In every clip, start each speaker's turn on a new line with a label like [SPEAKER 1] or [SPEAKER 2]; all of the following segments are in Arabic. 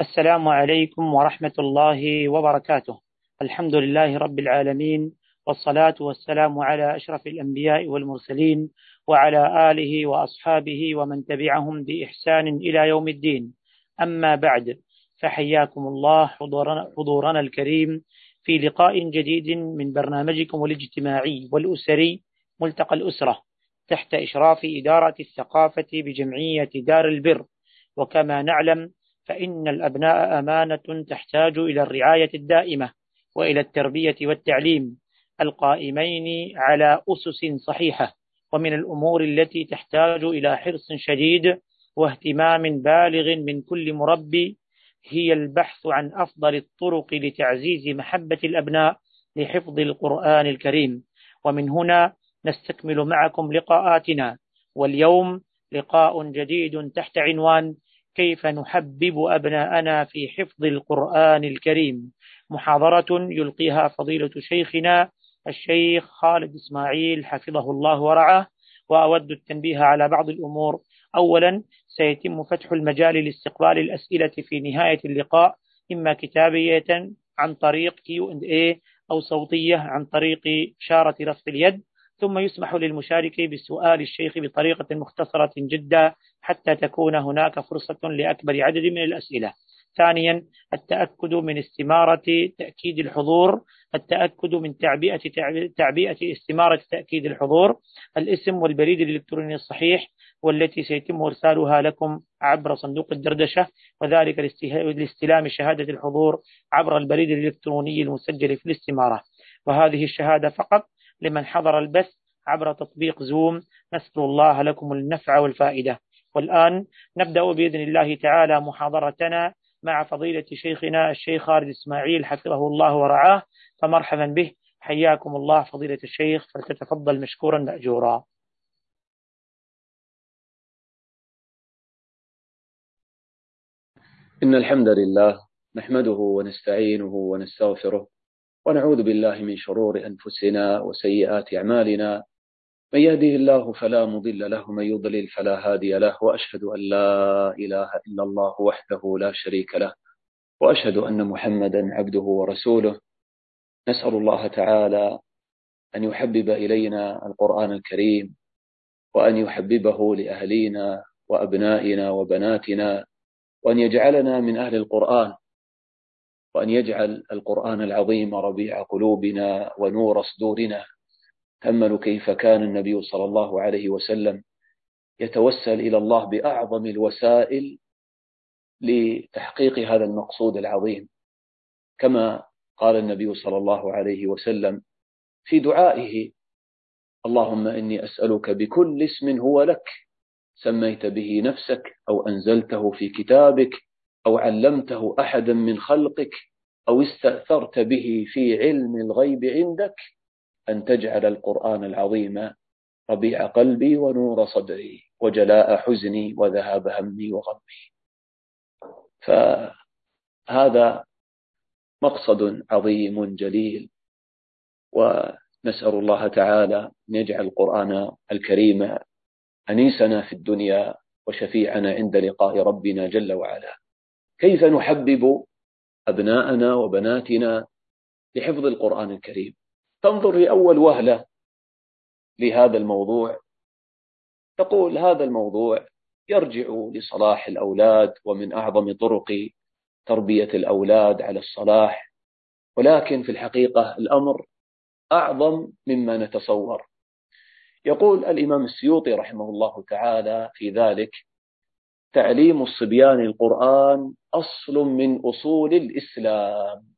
[SPEAKER 1] السلام عليكم ورحمة الله وبركاته. الحمد لله رب العالمين والصلاة والسلام على أشرف الأنبياء والمرسلين وعلى آله وأصحابه ومن تبعهم بإحسان إلى يوم الدين. أما بعد فحياكم الله حضورنا, حضورنا الكريم في لقاء جديد من برنامجكم الاجتماعي والأسري ملتقى الأسرة تحت إشراف إدارة الثقافة بجمعية دار البر. وكما نعلم فإن الأبناء أمانة تحتاج إلى الرعاية الدائمة وإلى التربية والتعليم القائمين على أسس صحيحة ومن الأمور التي تحتاج إلى حرص شديد واهتمام بالغ من كل مربي هي البحث عن أفضل الطرق لتعزيز محبة الأبناء لحفظ القرآن الكريم. ومن هنا نستكمل معكم لقاءاتنا. واليوم لقاء جديد تحت عنوان كيف نحبب أبناءنا في حفظ القرآن الكريم؟ محاضرة يلقيها فضيلة شيخنا الشيخ خالد إسماعيل حفظه الله ورعاه وأود التنبيه على بعض الأمور. أولا سيتم فتح المجال لاستقبال الأسئلة في نهاية اللقاء إما كتابية عن طريق Q&A أو صوتية عن طريق إشارة رفع اليد. ثم يسمح للمشارك بسؤال الشيخ بطريقة مختصرة جدا حتى تكون هناك فرصة لأكبر عدد من الأسئلة. ثانيا التأكد من استمارة تأكيد الحضور التأكد من تعبئة تعبئة استمارة تأكيد الحضور. الاسم والبريد الإلكتروني الصحيح والتي سيتم إرسالها لكم عبر صندوق الدردشة وذلك لاستلام شهادة الحضور عبر البريد الإلكتروني المسجل في الاستمارة. وهذه الشهادة فقط لمن حضر البث عبر تطبيق زوم. نسأل الله لكم النفع والفائدة. والآن نبدأ بإذن الله تعالى محاضرتنا مع فضيلة شيخنا الشيخ خالد إسماعيل حفظه الله ورعاه. فمرحبا به. حياكم الله فضيلة الشيخ. فلتتفضل مشكورا مأجورا.
[SPEAKER 2] إن الحمد لله نحمده ونستعينه ونستغفره ونعوذ بالله من شرور أنفسنا وسيئات أعمالنا. من يهده الله فلا مضل له ومن يضلل فلا هادي له وأشهد أن لا إله إلا الله وحده لا شريك له وأشهد أن محمدا عبده ورسوله. نسأل الله تعالى أن يحبب إلينا القرآن الكريم وأن يحببه لأهلينا وأبنائنا وبناتنا وأن يجعلنا من أهل القرآن. وأن يجعل القرآن العظيم ربيع قلوبنا ونور صدورنا. تأملوا كيف كان النبي صلى الله عليه وسلم يتوسل إلى الله بأعظم الوسائل لتحقيق هذا المقصود العظيم. كما قال النبي صلى الله عليه وسلم في دعائه اللهم إني أسألك بكل اسم هو لك سميت به نفسك أو أنزلته في كتابك أو علمته أحدا من خلقك أو استأثرت به في علم الغيب عندك أن تجعل القرآن العظيم ربيع قلبي ونور صدري وجلاء حزني وذهاب همي وغمي. فهذا مقصد عظيم جليل ونسأل الله تعالى أن يجعل القرآن الكريم أنيسنا في الدنيا وشفيعنا عند لقاء ربنا جل وعلا. كيف نحبب أبناءنا وبناتنا لحفظ القرآن الكريم؟ تنظر لأول وهلة لهذا الموضوع. تقول هذا الموضوع يرجع لصلاح الأولاد ومن أعظم طرق تربية الأولاد على الصلاح. ولكن في الحقيقة الأمر أعظم مما نتصور. يقول الإمام السيوطي رحمه الله تعالى في ذلك تعليم الصبيان القرآن أصل من أصول الإسلام.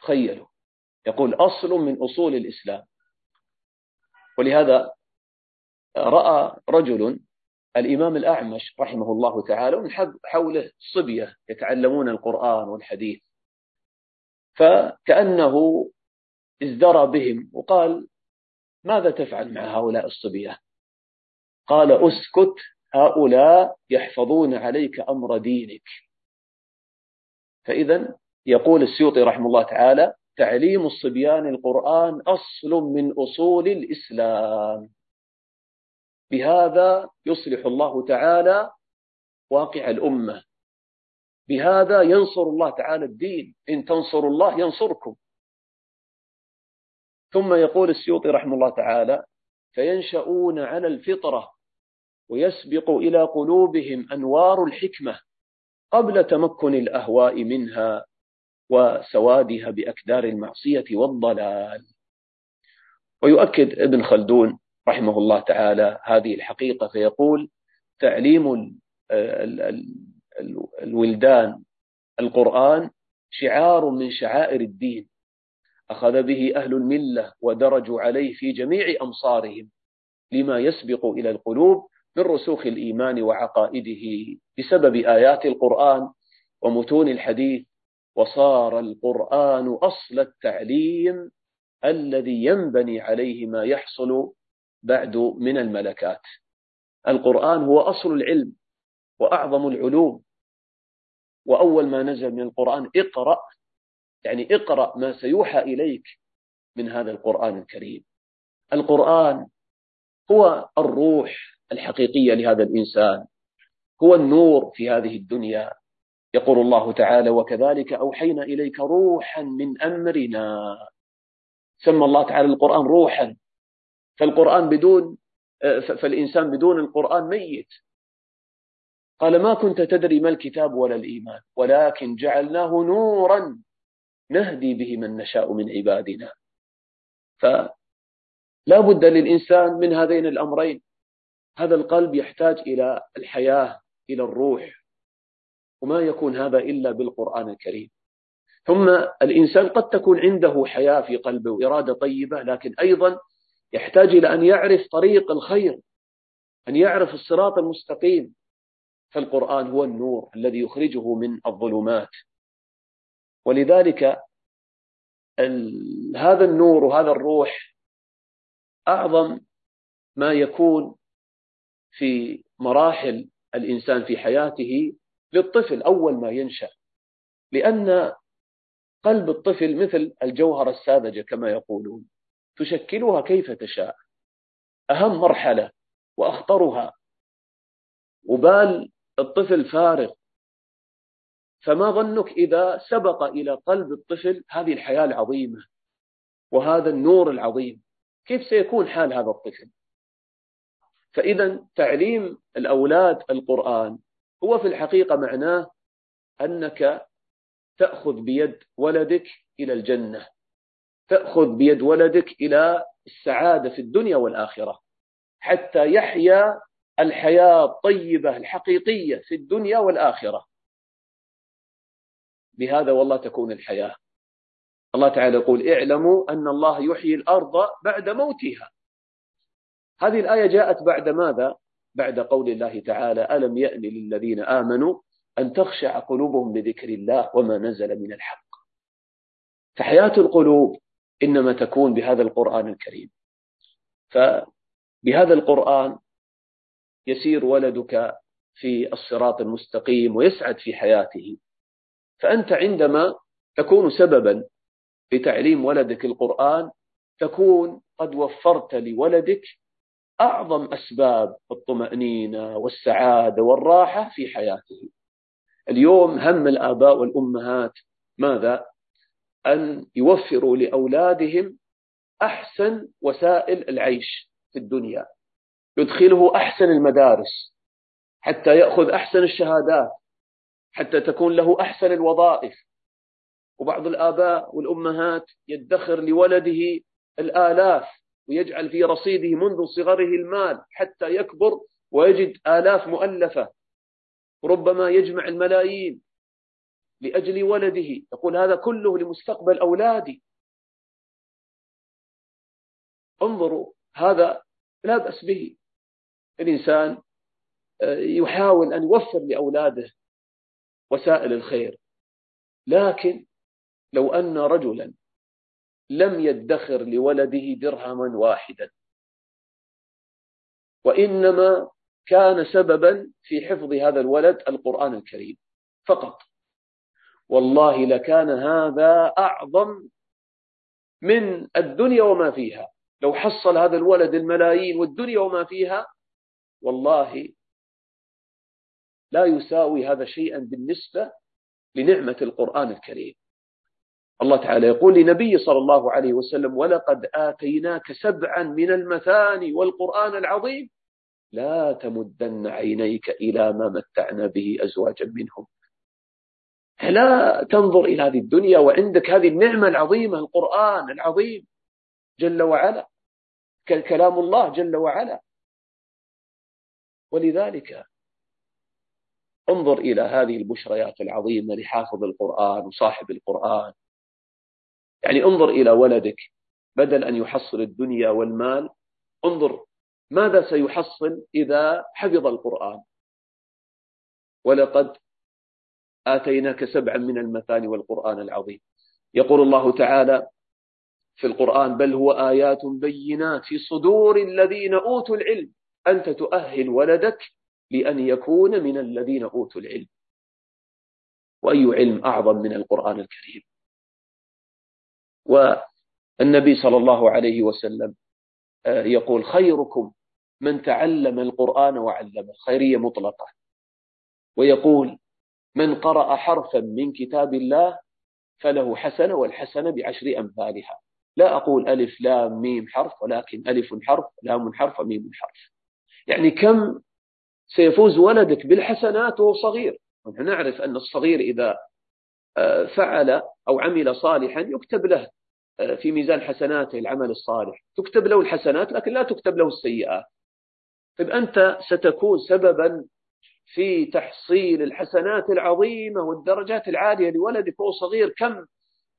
[SPEAKER 2] تخيلوا. يقول أصل من أصول الإسلام. ولهذا رأى رجل الإمام الأعمش رحمه الله تعالى من حوله صبية يتعلمون القرآن والحديث. فكأنه ازدرى بهم وقال ماذا تفعل مع هؤلاء الصبية؟ قال أسكت هؤلاء يحفظون عليك أمر دينك. فإذا يقول السيوطي رحمه الله تعالى تعليم الصبيان القرآن أصل من أصول الإسلام. بهذا يصلح الله تعالى واقع الأمة. بهذا ينصر الله تعالى الدين. إن تنصروا الله ينصركم. ثم يقول السيوطي رحمه الله تعالى فينشؤون على الفطرة ويسبق إلى قلوبهم أنوار الحكمة قبل تمكن الأهواء منها وسوادها بأكدار المعصية والضلال. ويؤكد ابن خلدون رحمه الله تعالى هذه الحقيقة فيقول تعليم الولدان القرآن شعار من شعائر الدين أخذ به أهل الملة ودرجوا عليه في جميع أمصارهم لما يسبق إلى القلوب من رسوخ الإيمان وعقائده بسبب آيات القرآن ومتون الحديث وصار القرآن أصل التعليم الذي ينبني عليه ما يحصل بعد من الملكات. القرآن هو أصل العلم وأعظم العلوم. وأول ما نزل من القرآن اقرأ يعني اقرأ ما سيوحى إليك من هذا القرآن الكريم. القرآن هو الروح الحقيقية لهذا الإنسان. هو النور في هذه الدنيا. يقول الله تعالى وكذلك أوحينا إليك روحا من أمرنا. سمى الله تعالى القرآن روحا. فالقرآن بدون فالإنسان بدون القرآن ميت. قال ما كنت تدري ما الكتاب ولا الإيمان ولكن جعلناه نورا نهدي به من نشاء من عبادنا. فلا بد للإنسان من هذين الأمرين. هذا القلب يحتاج إلى الحياة إلى الروح. وما يكون هذا إلا بالقرآن الكريم. ثم الإنسان قد تكون عنده حياة في قلبه وإرادة طيبة لكن أيضا يحتاج إلى أن يعرف طريق الخير أن يعرف الصراط المستقيم. فالقرآن هو النور الذي يخرجه من الظلمات. ولذلك هذا النور وهذا الروح أعظم ما يكون في مراحل الإنسان في حياته للطفل أول ما ينشأ لأن قلب الطفل مثل الجوهرة الساذجة كما يقولون تشكلها كيف تشاء. أهم مرحلة وأخطرها وبال الطفل فارغ فما ظنك إذا سبق إلى قلب الطفل هذه الحياة العظيمة وهذا النور العظيم؟ كيف سيكون حال هذا الطفل؟ فإذا تعليم الأولاد القرآن هو في الحقيقة معناه أنك تأخذ بيد ولدك إلى الجنة تأخذ بيد ولدك إلى السعادة في الدنيا والآخرة حتى يحيا الحياة الطيبة الحقيقية في الدنيا والآخرة. بهذا والله تكون الحياة. الله تعالى يقول اعلموا أن الله يحيي الأرض بعد موتها. هذه الآية جاءت بعد ماذا؟ بعد قول الله تعالى ألم يأن للذين آمنوا أن تخشع قلوبهم لذكر الله وما نزل من الحق؟ فحياة القلوب إنما تكون بهذا القرآن الكريم. فبهذا القرآن يسير ولدك في الصراط المستقيم ويسعد في حياته. فأنت عندما تكون سببا في تعليم ولدك القرآن تكون قد وفرت لولدك أعظم أسباب الطمأنينة والسعادة والراحة في حياته. اليوم هم الآباء والأمهات ماذا؟ أن يوفروا لأولادهم أحسن وسائل العيش في الدنيا. يدخله أحسن المدارس حتى يأخذ أحسن الشهادات حتى تكون له أحسن الوظائف. وبعض الآباء والأمهات يدخر لولده الآلاف ويجعل في رصيده منذ صغره المال حتى يكبر ويجد آلاف مؤلفة. ربما يجمع الملايين لأجل ولده. يقول هذا كله لمستقبل أولادي. انظروا هذا لا بأس به. الإنسان آه، يحاول أن يوفر لأولاده وسائل الخير. لكن لو أن رجلا لم يدخر لولده درهما واحدا. وإنما كان سببا في حفظ هذا الولد القرآن الكريم فقط. والله لكان هذا أعظم من الدنيا وما فيها. لو حصل هذا الولد الملايين والدنيا وما فيها والله لا يساوي هذا شيئا بالنسبة لنعمة القرآن الكريم. الله تعالى يقول لنبي صلى الله عليه وسلم ولقد آتيناك سبعا من المثاني والقرآن العظيم لا تمدن عينيك إلى ما متعنا به أزواجا منهم. لا تنظر إلى هذه الدنيا وعندك هذه النعمة العظيمة القرآن العظيم جل وعلا كلام الله جل وعلا. ولذلك انظر إلى هذه البشريات العظيمة لحافظ القرآن وصاحب القرآن. يعني انظر إلى ولدك بدل أن يحصل الدنيا والمال. انظر ماذا سيحصل إذا حفظ القرآن. ولقد آتيناك سبعا من المثاني والقرآن العظيم. يقول الله تعالى في القرآن بل هو آيات بينات في صدور الذين أوتوا العلم. أنت تؤهل ولدك لأن يكون من الذين أوتوا العلم. وأي علم أعظم من القرآن الكريم؟ والنبي صلى الله عليه وسلم آه، يقول خيركم من تعلم القرآن وعلمه خيرية مطلقة. ويقول من قرأ حرفا من كتاب الله فله حسنة والحسنة بعشر أمثالها. لا أقول ألف لام ميم حرف ولكن ألف حرف لام حرف ميم حرف. يعني كم سيفوز ولدك بالحسنات وهو صغير؟ نحن نعرف أن الصغير إذا فعل أو عمل صالحا يكتب له آه، في ميزان حسناته العمل الصالح. تكتب له الحسنات لكن لا تكتب له السيئات. طيب أنت ستكون سببا في تحصيل الحسنات العظيمة والدرجات العالية لولدك وهو صغير. كم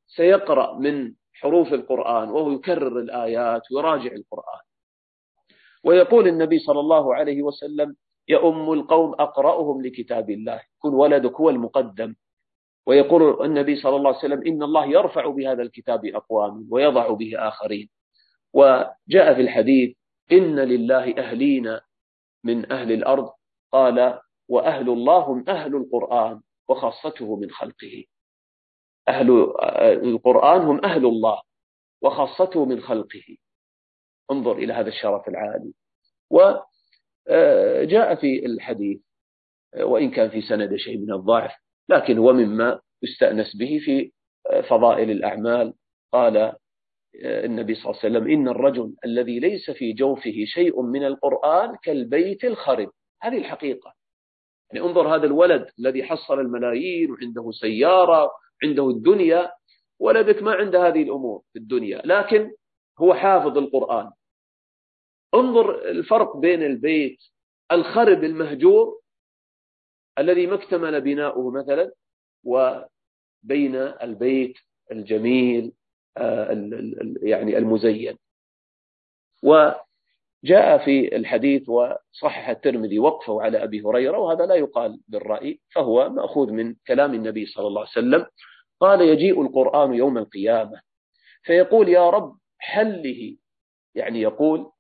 [SPEAKER 2] سيقرأ من حروف القرآن وهو يكرر الآيات ويراجع القرآن؟ ويقول النبي صلى الله عليه وسلم يؤم القوم أقرأهم لكتاب الله. كن ولدك هو المقدم. ويقول النبي صلى الله عليه وسلم إن الله يرفع بهذا الكتاب أقوام ويضع به آخرين. وجاء في الحديث إن لله أهلين من أهل الأرض. قال وأهل الله هم أهل القرآن وخاصته من خلقه. أهل القرآن هم أهل الله وخاصته من خلقه. انظر إلى هذا الشرف العالي. وجاء في الحديث وإن كان في سند شيء من الضعف لكن هو مما يستأنس به في فضائل الأعمال. قال النبي صلى الله عليه وسلم إن الرجل الذي ليس في جوفه شيء من القرآن كالبيت الخرب. هذه الحقيقة. يعني انظر هذا الولد الذي حصل الملايين وعنده سيارة عنده الدنيا. ولدك ما عنده هذه الأمور في الدنيا لكن هو حافظ القرآن. انظر الفرق بين البيت الخرب المهجور الذي ما اكتمل بناؤه مثلا وبين البيت الجميل آه، يعني المزين. وجاء في الحديث وصحح الترمذي وقفه على أبي هريرة وهذا لا يقال بالرأي فهو مأخوذ من كلام النبي صلى الله عليه وسلم. قال يجيء القرآن يوم القيامة. فيقول يا رب حله يعني يقول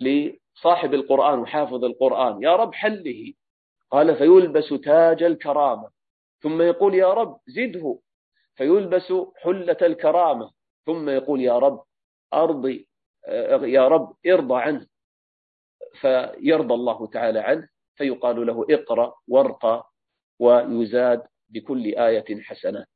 [SPEAKER 2] لصاحب القرآن وحافظ القرآن يا رب حله قال فيلبس تاج الكرامة. ثم يقول يا رب زده. فيلبس حلة الكرامة. ثم يقول يا رب أرضي يا رب ارضى عنه. فيرضى الله تعالى عنه. فيقال له اقرأ وارقى ويزاد بكل آية حسنة.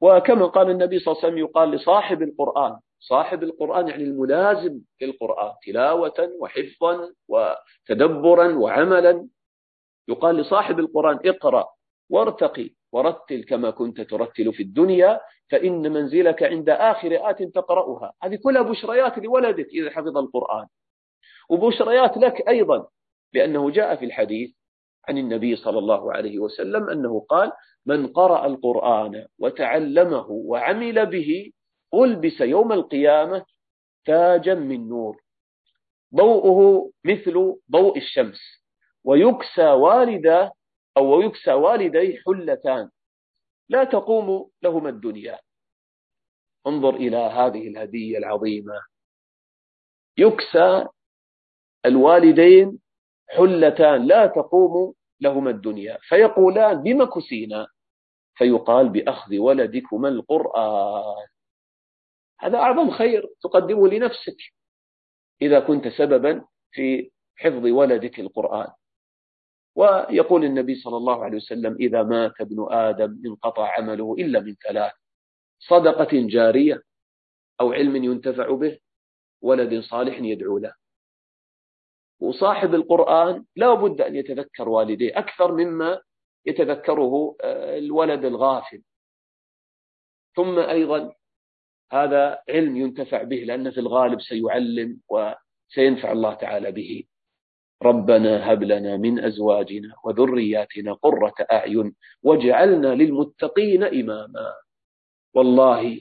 [SPEAKER 2] وكما قال النبي صلى الله عليه وسلم يقال لصاحب القرآن صاحب القرآن يعني الملازم للقرآن تلاوة وحفظا وتدبرا وعملا. يقال لصاحب القرآن اقرأ وارتقي ورتل كما كنت ترتل في الدنيا فإن منزلك عند آخر آت تقرأها. هذه كلها بشريات لولدك إذا حفظ القرآن. وبشريات لك أيضا لأنه جاء في الحديث عن النبي صلى الله عليه وسلم أنه قال من قرأ القرآن وتعلمه وعمل به ألبس يوم القيامة تاجا من نور. ضوءه مثل ضوء الشمس. ويكسى والده أو يكسى والديه حلتان. لا تقوم لهما الدنيا. انظر إلى هذه الهدية العظيمة. يكسى الوالدين حلتان. لا تقوم لهما الدنيا. فيقولان بما كسينا؟ فيقال بأخذ ولدكما القرآن. هذا أعظم خير تقدمه لنفسك إذا كنت سببا في حفظ ولدك القرآن. ويقول النبي صلى الله عليه وسلم إذا مات ابن آدم انقطع عمله إلا من ثلاث صدقة جارية أو علم ينتفع به ولد صالح يدعو له. وصاحب القرآن لا بد أن يتذكر والديه أكثر مما يتذكره آه، الولد الغافل. ثم أيضا هذا علم ينتفع به لأنه في الغالب سيعلم وسينفع الله تعالى به. ربنا هب لنا من أزواجنا وذرياتنا قرة أعين واجعلنا للمتقين إماما. والله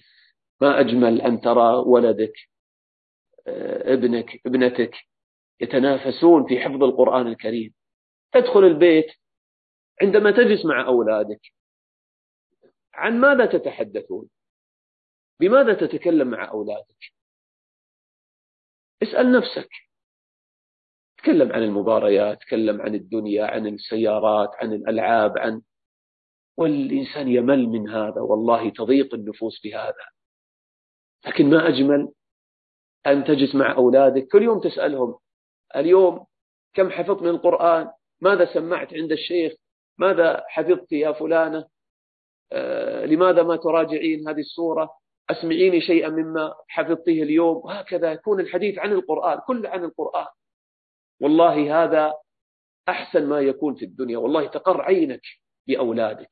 [SPEAKER 2] ما أجمل أن ترى ولدك آه، ابنك ابنتك يتنافسون في حفظ القرآن الكريم. تدخل البيت عندما تجلس مع أولادك. عن ماذا تتحدثون؟ بماذا تتكلم مع أولادك؟ اسأل نفسك. تكلم عن المباريات تكلم عن الدنيا عن السيارات عن الألعاب عن والإنسان يمل من هذا والله تضيق النفوس بهذا. لكن ما أجمل أن تجلس مع أولادك كل يوم تسألهم اليوم كم حفظت من القرآن؟ ماذا سمعت عند الشيخ؟ ماذا حفظت يا فلانة؟ آه لماذا ما تراجعين هذه السورة؟ أسمعيني شيئا مما حفظته اليوم. وهكذا يكون الحديث عن القرآن كل عن القرآن. والله هذا أحسن ما يكون في الدنيا. والله تقر عينك بأولادك.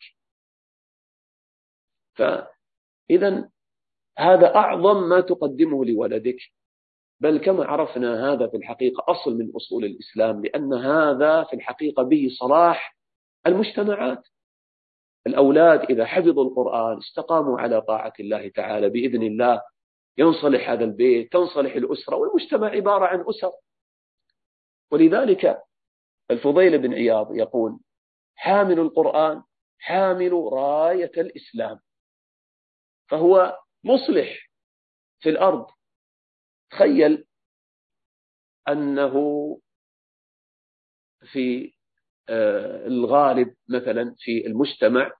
[SPEAKER 2] فإذا هذا أعظم ما تقدمه لولدك. بل كما عرفنا هذا في الحقيقة أصل من أصول الإسلام لأن هذا في الحقيقة به صلاح المجتمعات. الأولاد إذا حفظوا القرآن استقاموا على طاعة الله تعالى بإذن الله ينصلح هذا البيت تنصلح الأسرة والمجتمع عبارة عن أسر. ولذلك الفضيل بن عياض يقول حامل القرآن حامل راية الإسلام. فهو مصلح في الأرض. تخيل أنه في الغالب مثلا في المجتمع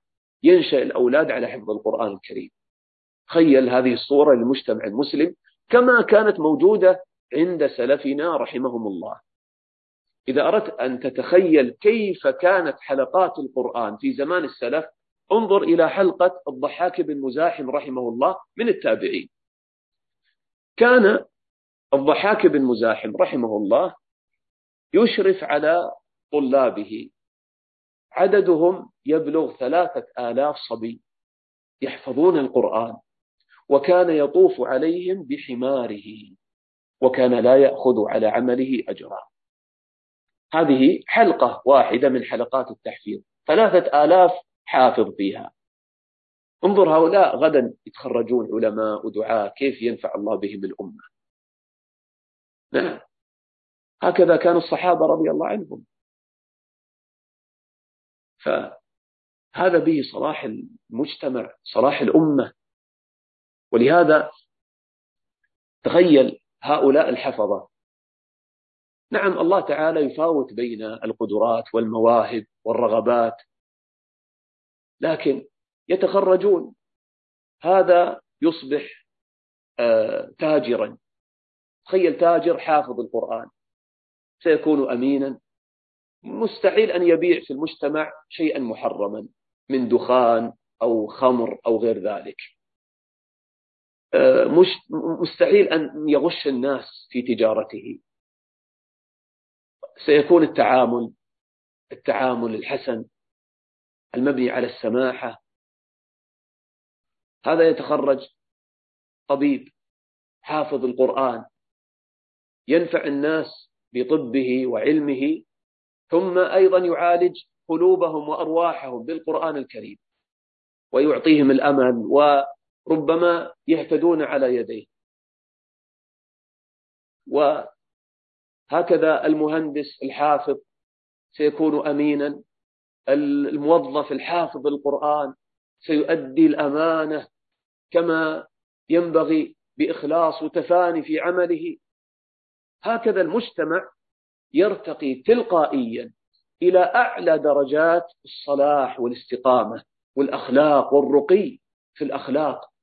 [SPEAKER 2] ينشأ الأولاد على حفظ القرآن الكريم. تخيل هذه الصورة للمجتمع المسلم كما كانت موجودة عند سلفنا رحمهم الله. إذا أردت أن تتخيل كيف كانت حلقات القرآن في زمان السلف انظر إلى حلقة الضحاك بن مزاحم رحمه الله من التابعين. كان الضحاك بن مزاحم رحمه الله يشرف على طلابه. عددهم يبلغ ثلاثة آلاف صبي يحفظون القرآن وكان يطوف عليهم بحماره وكان لا يأخذ على عمله أجرا. هذه حلقة واحدة من حلقات التحفيظ ثلاثة آلاف حافظ فيها. انظر هؤلاء غدا يتخرجون علماء ودعاء كيف ينفع الله بهم الأمة. نعم. هكذا كان الصحابة رضي الله عنهم. فهذا به صلاح المجتمع صلاح الأمة. ولهذا تخيل هؤلاء الحفظة. نعم الله تعالى يفاوت بين القدرات والمواهب والرغبات لكن يتخرجون. هذا يصبح آه، تاجرا. تخيل تاجر حافظ القرآن سيكون أمينا. مستحيل أن يبيع في المجتمع شيئا محرما من دخان أو خمر أو غير ذلك. آه، مستحيل أن يغش الناس في تجارته. سيكون التعامل التعامل الحسن المبني على السماحة. هذا يتخرج طبيب حافظ القرآن ينفع الناس بطبه وعلمه ثم أيضا يعالج قلوبهم وأرواحهم بالقرآن الكريم ويعطيهم الأمل وربما يهتدون على يديه. وهكذا المهندس الحافظ سيكون أمينا. الموظف الحافظ القرآن سيؤدي الأمانة كما ينبغي بإخلاص وتفاني في عمله. هكذا المجتمع يرتقي تلقائيا إلى أعلى درجات الصلاح والاستقامة والأخلاق والرقي في الأخلاق.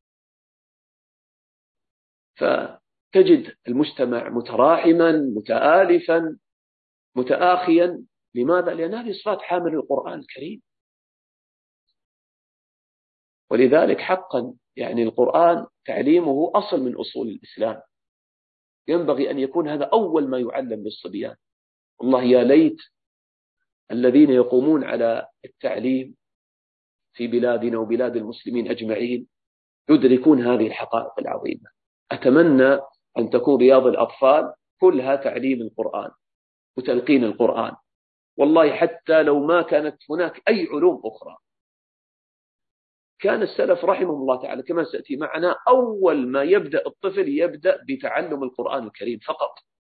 [SPEAKER 2] فتجد المجتمع متراحما متآلفا متآخيا. لماذا؟ لأن هذه صفات حامل القرآن الكريم. ولذلك حقا يعني القرآن تعليمه أصل من أصول الإسلام. ينبغي أن يكون هذا أول ما يعلم للصبيان والله يا ليت الذين يقومون على التعليم في بلادنا وبلاد المسلمين أجمعين يدركون هذه الحقائق العظيمة. أتمنى أن تكون رياض الأطفال كلها تعليم القرآن وتلقين القرآن. والله حتى لو ما كانت هناك أي علوم أخرى. كان السلف رحمهم الله تعالى كما سأتي معنا أول ما يبدأ الطفل يبدأ بتعلم القرآن الكريم فقط.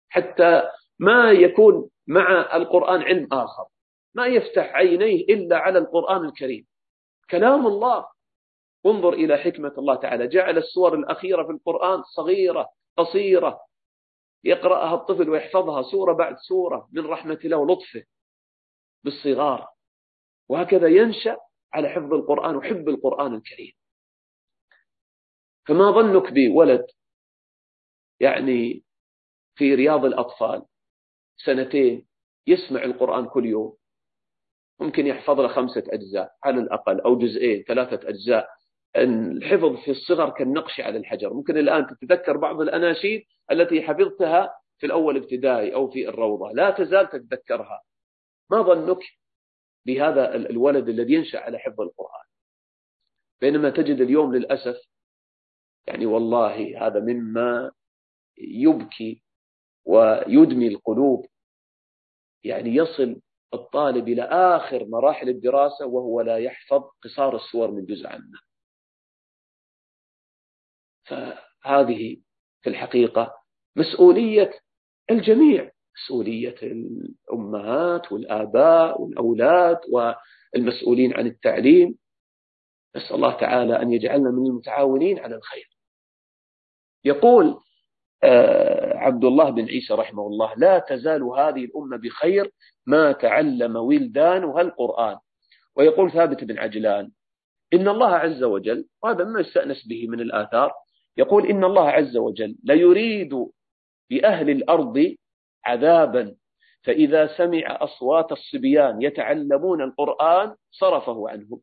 [SPEAKER 2] حتى ما يكون مع القرآن علم آخر. ما يفتح عينيه إلا على القرآن الكريم. كلام الله. انظر إلى حكمة الله تعالى. جعل السور الأخيرة في القرآن صغيرة قصيرة. يقرأها الطفل ويحفظها سورة بعد سورة من رحمة الله ولطفه. بالصغار. وهكذا ينشأ على حفظ القرآن وحب القرآن الكريم. فما ظنك بولد يعني في رياض الأطفال. سنتين يسمع القرآن كل يوم. ممكن يحفظ له خمسة أجزاء على الأقل أو جزئين ثلاثة أجزاء. الحفظ في الصغر كالنقش على الحجر. ممكن الآن تتذكر بعض الأناشيد التي حفظتها في الأول ابتدائي أو في الروضة. لا تزال تتذكرها. ما ظنك بهذا الولد الذي ينشأ على حفظ القرآن؟ بينما تجد اليوم للأسف يعني والله هذا مما يبكي ويدمي القلوب. يعني يصل الطالب إلى آخر مراحل الدراسة وهو لا يحفظ قصار السور من جزء عنه فهذه في الحقيقة مسؤولية الجميع مسؤولية الأمهات والآباء والأولاد والمسؤولين عن التعليم. نسأل الله تعالى أن يجعلنا من المتعاونين على الخير. يقول آه، عبد الله بن عيسى رحمه الله. لا تزال هذه الأمة بخير ما تعلم ولدانها القرآن. ويقول ثابت بن عجلان إن الله عز وجل وهذا ما يستأنس به من الآثار يقول إن الله عز وجل ليريد بأهل الأرض عذابا فإذا سمع أصوات الصبيان يتعلمون القرآن صرفه عنهم.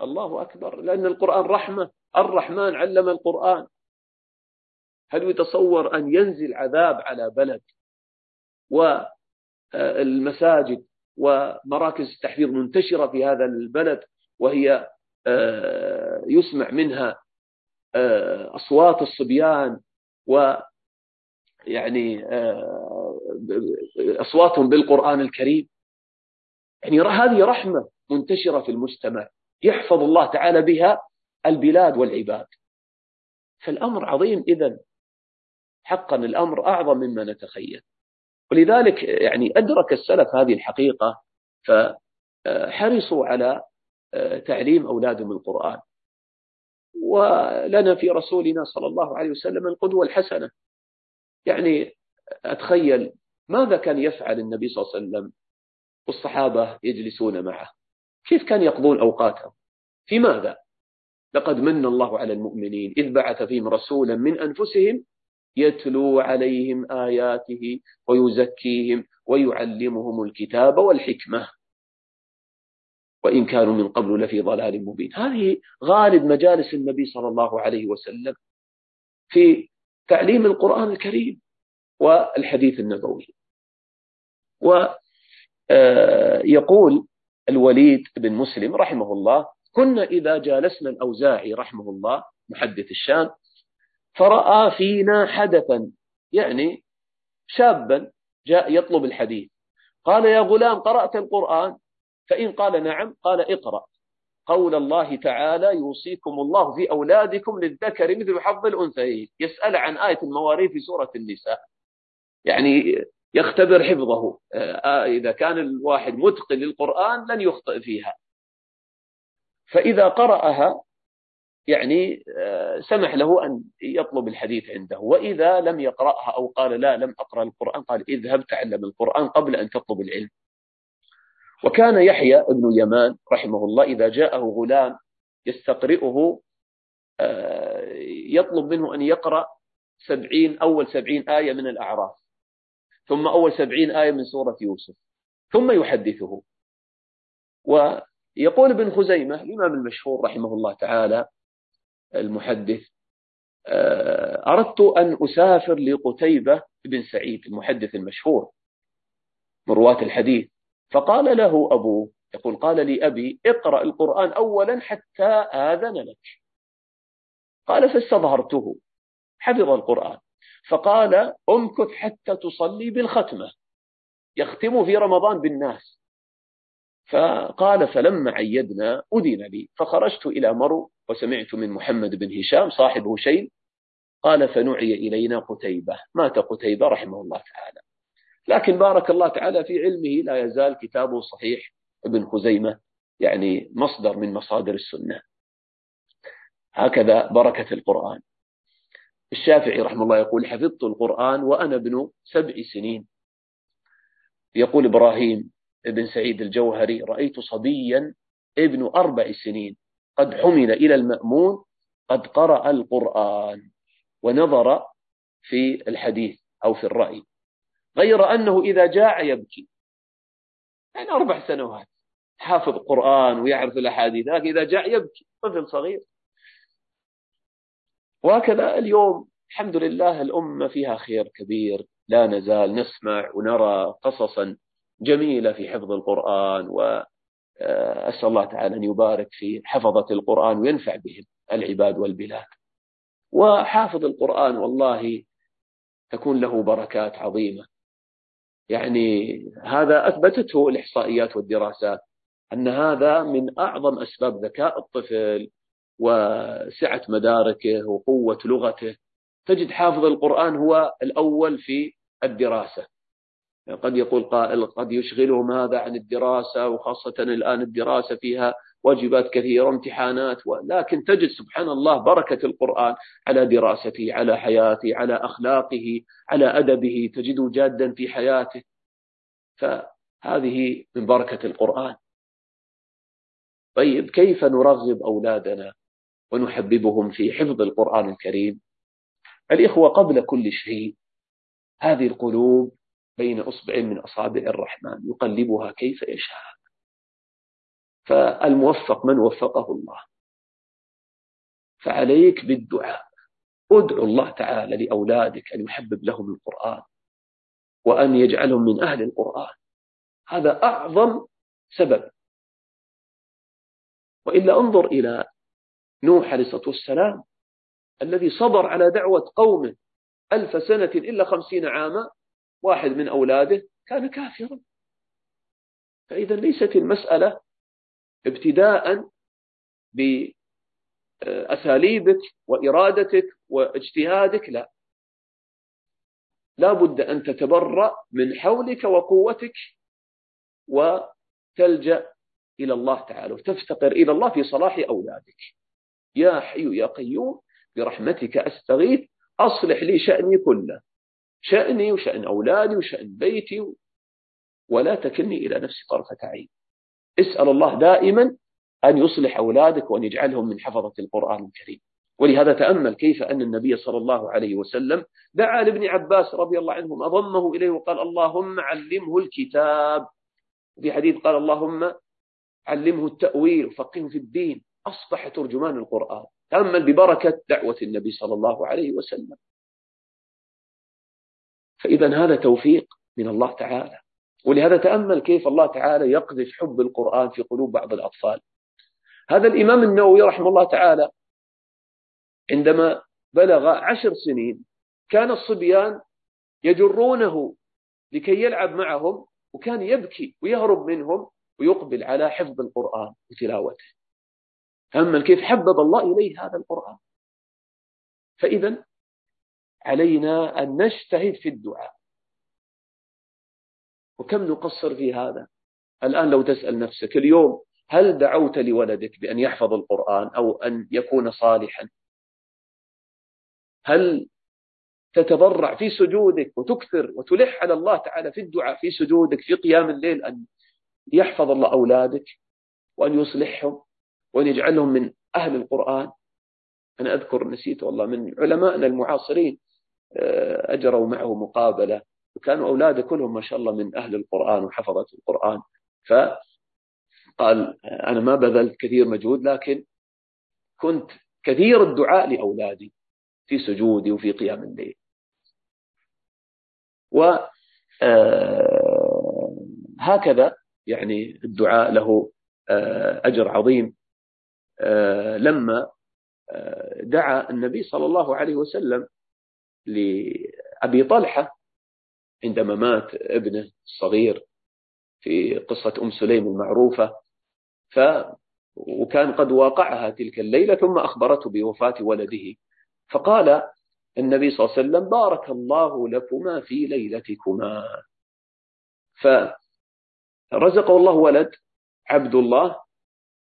[SPEAKER 2] الله أكبر لأن القرآن رحمة الرحمن علم القرآن. هل يتصور أن ينزل عذاب على بلد والمساجد ومراكز التحفيظ منتشرة في هذا البلد وهي آه، يسمع منها آه، أصوات الصبيان و يعني آه، أصواتهم بالقرآن الكريم؟ يعني هذه رحمة منتشرة في المجتمع يحفظ الله تعالى بها البلاد والعباد. فالأمر عظيم إذا حقا الأمر أعظم مما نتخيل. ولذلك يعني أدرك السلف هذه الحقيقة فحرصوا على آه، تعليم أولادهم القرآن. ولنا في رسولنا صلى الله عليه وسلم القدوة الحسنة. يعني أتخيل ماذا كان يفعل النبي صلى الله عليه وسلم والصحابة يجلسون معه؟ كيف كان يقضون أوقاتهم؟ في ماذا؟ لقد من الله على المؤمنين إذ بعث فيهم رسولا من أنفسهم يتلو عليهم آياته ويزكيهم ويعلمهم الكتاب والحكمة. وإن كانوا من قبل لفي ضلال مبين. هذه غالب مجالس النبي صلى الله عليه وسلم في تعليم القرآن الكريم والحديث النبوي. ويقول آه، الوليد بن مسلم رحمه الله كنا إذا جالسنا الأوزاعي رحمه الله محدث الشام فرأى فينا حدثا يعني شابا جاء يطلب الحديث. قال يا غلام قرأت القرآن؟ فإن قال نعم قال اقرأ. قول الله تعالى يوصيكم الله في أولادكم للذكر مثل حظ الأنثيين. يسأل عن آية المواريث في سورة النساء. يعني يختبر حفظه. آه، إذا كان الواحد متقن للقرآن لن يخطئ فيها. فإذا قرأها يعني آه، سمح له أن يطلب الحديث عنده. وإذا لم يقرأها أو قال لا لم أقرأ القرآن قال اذهب تعلم القرآن قبل أن تطلب العلم. وكان يحيى بن يمان رحمه الله إذا جاءه غلام يستقرئه آه، يطلب منه أن يقرأ سبعين أول سبعين آية من الأعراف. ثم أول سبعين آية من سورة يوسف. ثم يحدثه. ويقول ابن خزيمة الإمام المشهور رحمه الله تعالى المحدث آه، أردت أن أسافر لقتيبة بن سعيد المحدث المشهور من رواة الحديث. فقال له أبوه يقول قال لي أبي اقرأ القرآن أولا حتى آذن لك. قال فاستظهرته. حفظ القرآن. فقال امكث حتى تصلي بالختمة. يختم في رمضان بالناس. فقال فلما عيدنا أذن لي فخرجت إلى مرو وسمعت من محمد بن هشام صاحب هشيم قال فنعي إلينا قتيبة. مات قتيبة رحمه الله تعالى. لكن بارك الله تعالى في علمه لا يزال كتابه صحيح. ابن خزيمة يعني مصدر من مصادر السنة. هكذا بركة القرآن. الشافعي رحمه الله يقول حفظت القرآن وأنا ابن سبع سنين. يقول إبراهيم ابن سعيد الجوهري رأيت صبيا ابن أربع سنين قد حمل إلى المأمون قد قرأ القرآن ونظر في الحديث أو في الرأي. غير أنه إذا جاع يبكي. يعني أربع سنوات. حافظ قرآن ويعرف الأحاديث لكن إذا جاع يبكي. طفل صغير. وهكذا اليوم. الحمد لله الأمة فيها خير كبير. لا نزال نسمع ونرى قصصا جميلة في حفظ القرآن وأسأل الله تعالى أن يبارك في حفظة القرآن وينفع بهم العباد والبلاد. وحافظ القرآن والله تكون له بركات عظيمة. يعني هذا أثبتته الإحصائيات والدراسات أن هذا من أعظم أسباب ذكاء الطفل وسعة مداركه وقوة لغته. تجد حافظ القرآن هو الأول في الدراسة. قد يقول قائل قد يشغلهم هذا عن الدراسة وخاصة الآن الدراسة فيها واجبات كثيرة وامتحانات لكن تجد سبحان الله بركة القرآن على دراسته على حياته على أخلاقه على أدبه تجده جادا في حياته. فهذه من بركة القرآن. طيب كيف نرغب أولادنا ونحببهم في حفظ القرآن الكريم؟ الإخوة قبل كل شيء هذه القلوب بين أصبع من أصابع الرحمن يقلبها كيف يشاء. فالموفق من وفقه الله. فعليك بالدعاء. ادعو الله تعالى لأولادك أن يحبب لهم القرآن وأن يجعلهم من أهل القرآن. هذا أعظم سبب. وإلا انظر إلى نوح عليه الصلاة والسلام الذي صبر على دعوة قومه ألف سنة إلا خمسين عاما واحد من أولاده كان كافرا. فإذا ليست المسألة ابتداء بأساليبك وإرادتك واجتهادك لا. لا بد أن تتبرأ من حولك وقوتك وتلجأ إلى الله تعالى وتفتقر إلى الله في صلاح أولادك. يا حي يا قيوم برحمتك أستغيث أصلح لي شأني كله. شأني وشأن أولادي وشأن بيتي ولا تكلني إلى نفسي طرفة عين. اسأل الله دائما أن يصلح أولادك وأن يجعلهم من حفظة القرآن الكريم. ولهذا تأمل كيف أن النبي صلى الله عليه وسلم دعا لابن عباس رضي الله عنهم أضمه إليه وقال اللهم علمه الكتاب. في حديث قال اللهم علمه التأويل وفقهه في الدين. أصبح ترجمان القرآن. تأمل ببركة دعوة النبي صلى الله عليه وسلم. فإذا هذا توفيق من الله تعالى. ولهذا تأمل كيف الله تعالى يقذف حب القرآن في قلوب بعض الأطفال. هذا الإمام النووي رحمه الله تعالى عندما بلغ عشر سنين كان الصبيان يجرونه لكي يلعب معهم وكان يبكي ويهرب منهم ويقبل على حفظ القرآن وتلاوته. تأمل كيف حبب الله إليه هذا القرآن. فإذا علينا أن نجتهد في الدعاء. وكم نقصر في هذا؟ الآن لو تسأل نفسك اليوم هل دعوت لولدك بأن يحفظ القرآن أو أن يكون صالحا؟ هل تتضرع في سجودك وتكثر وتلح على الله تعالى في الدعاء في سجودك في قيام الليل أن يحفظ الله أولادك وأن يصلحهم وأن يجعلهم من أهل القرآن؟ أنا أذكر نسيت والله من علمائنا المعاصرين أجروا معه مقابلة. وكانوا أولاده كلهم ما شاء الله من أهل القرآن وحفظة القرآن. فقال أنا ما بذلت كثير مجهود لكن كنت كثير الدعاء لأولادي في سجودي وفي قيام الليل. وهكذا آه، يعني الدعاء له آه، أجر عظيم. آه، لما دعا النبي صلى الله عليه وسلم لأبي طلحة عندما مات ابنه الصغير في قصة أم سليم المعروفة. ف وكان قد واقعها تلك الليلة ثم أخبرته بوفاة ولده. فقال النبي صلى الله عليه وسلم بارك الله لكما في ليلتكما. فرزقه الله ولد عبد الله.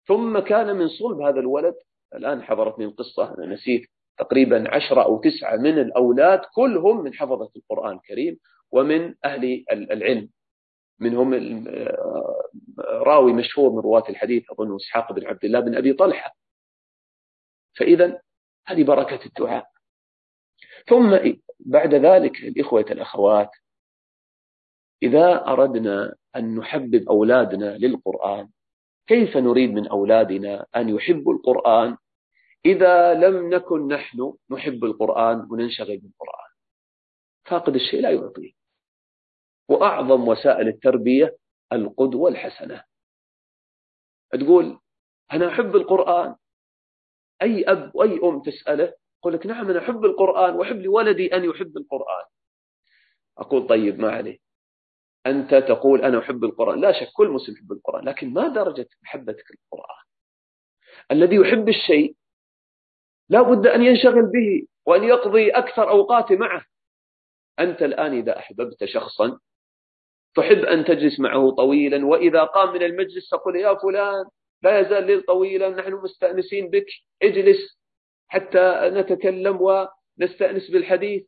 [SPEAKER 2] ثم كان من صلب هذا الولد. الآن حضرتني القصة أنا نسيت. تقريبا عشرة أو تسعة من الأولاد كلهم من حفظة القرآن الكريم ومن أهل العلم. منهم راوي مشهور من رواة الحديث أظن إسحاق بن عبد الله بن أبي طلحة. فإذا هذه بركة الدعاء. ثم بعد ذلك الإخوة الأخوات إذا أردنا أن نحبب أولادنا للقرآن كيف نريد من أولادنا أن يحبوا القرآن؟ إذا لم نكن نحن نحب القرآن وننشغل بالقرآن فاقد الشيء لا يعطيه. وأعظم وسائل التربية القدوة الحسنة تقول أنا أحب القرآن؟ أي أب وأي أم تسأله يقول لك نعم أنا أحب القرآن وأحب لولدي أن يحب القرآن. أقول طيب ما عليه؟ أنت تقول أنا أحب القرآن. لا شك كل مسلم يحب القرآن لكن ما درجة محبتك للقرآن؟ الذي يحب الشيء لا بد أن ينشغل به وأن يقضي أكثر أوقاته معه. أنت الآن إذا أحببت شخصا تحب أن تجلس معه طويلا وإذا قام من المجلس تقول يا فلان لا يزال الليل طويلا نحن مستأنسين بك اجلس حتى نتكلم ونستأنس بالحديث.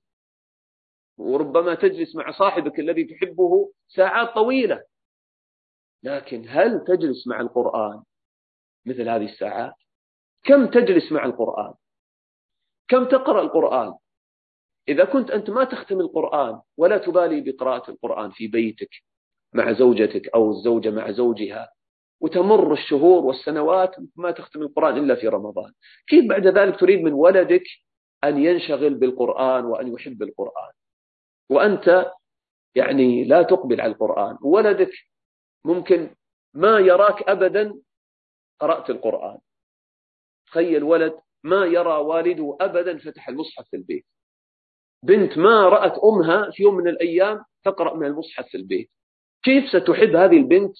[SPEAKER 2] وربما تجلس مع صاحبك الذي تحبه ساعات طويلة. لكن هل تجلس مع القرآن مثل هذه الساعات؟ كم تجلس مع القرآن؟ كم تقرأ القرآن؟ إذا كنت أنت ما تختم القرآن ولا تبالي بقراءة القرآن في بيتك مع زوجتك أو الزوجة مع زوجها وتمر الشهور والسنوات ما تختم القرآن إلا في رمضان. كيف بعد ذلك تريد من ولدك أن ينشغل بالقرآن وأن يحب القرآن؟ وأنت يعني لا تقبل على القرآن. ولدك ممكن ما يراك أبدا قرأت القرآن. تخيل ولد ما يرى والده أبدا فتح المصحف في البيت. بنت ما رأت أمها في يوم من الأيام تقرأ من المصحف في البيت. كيف ستحب هذه البنت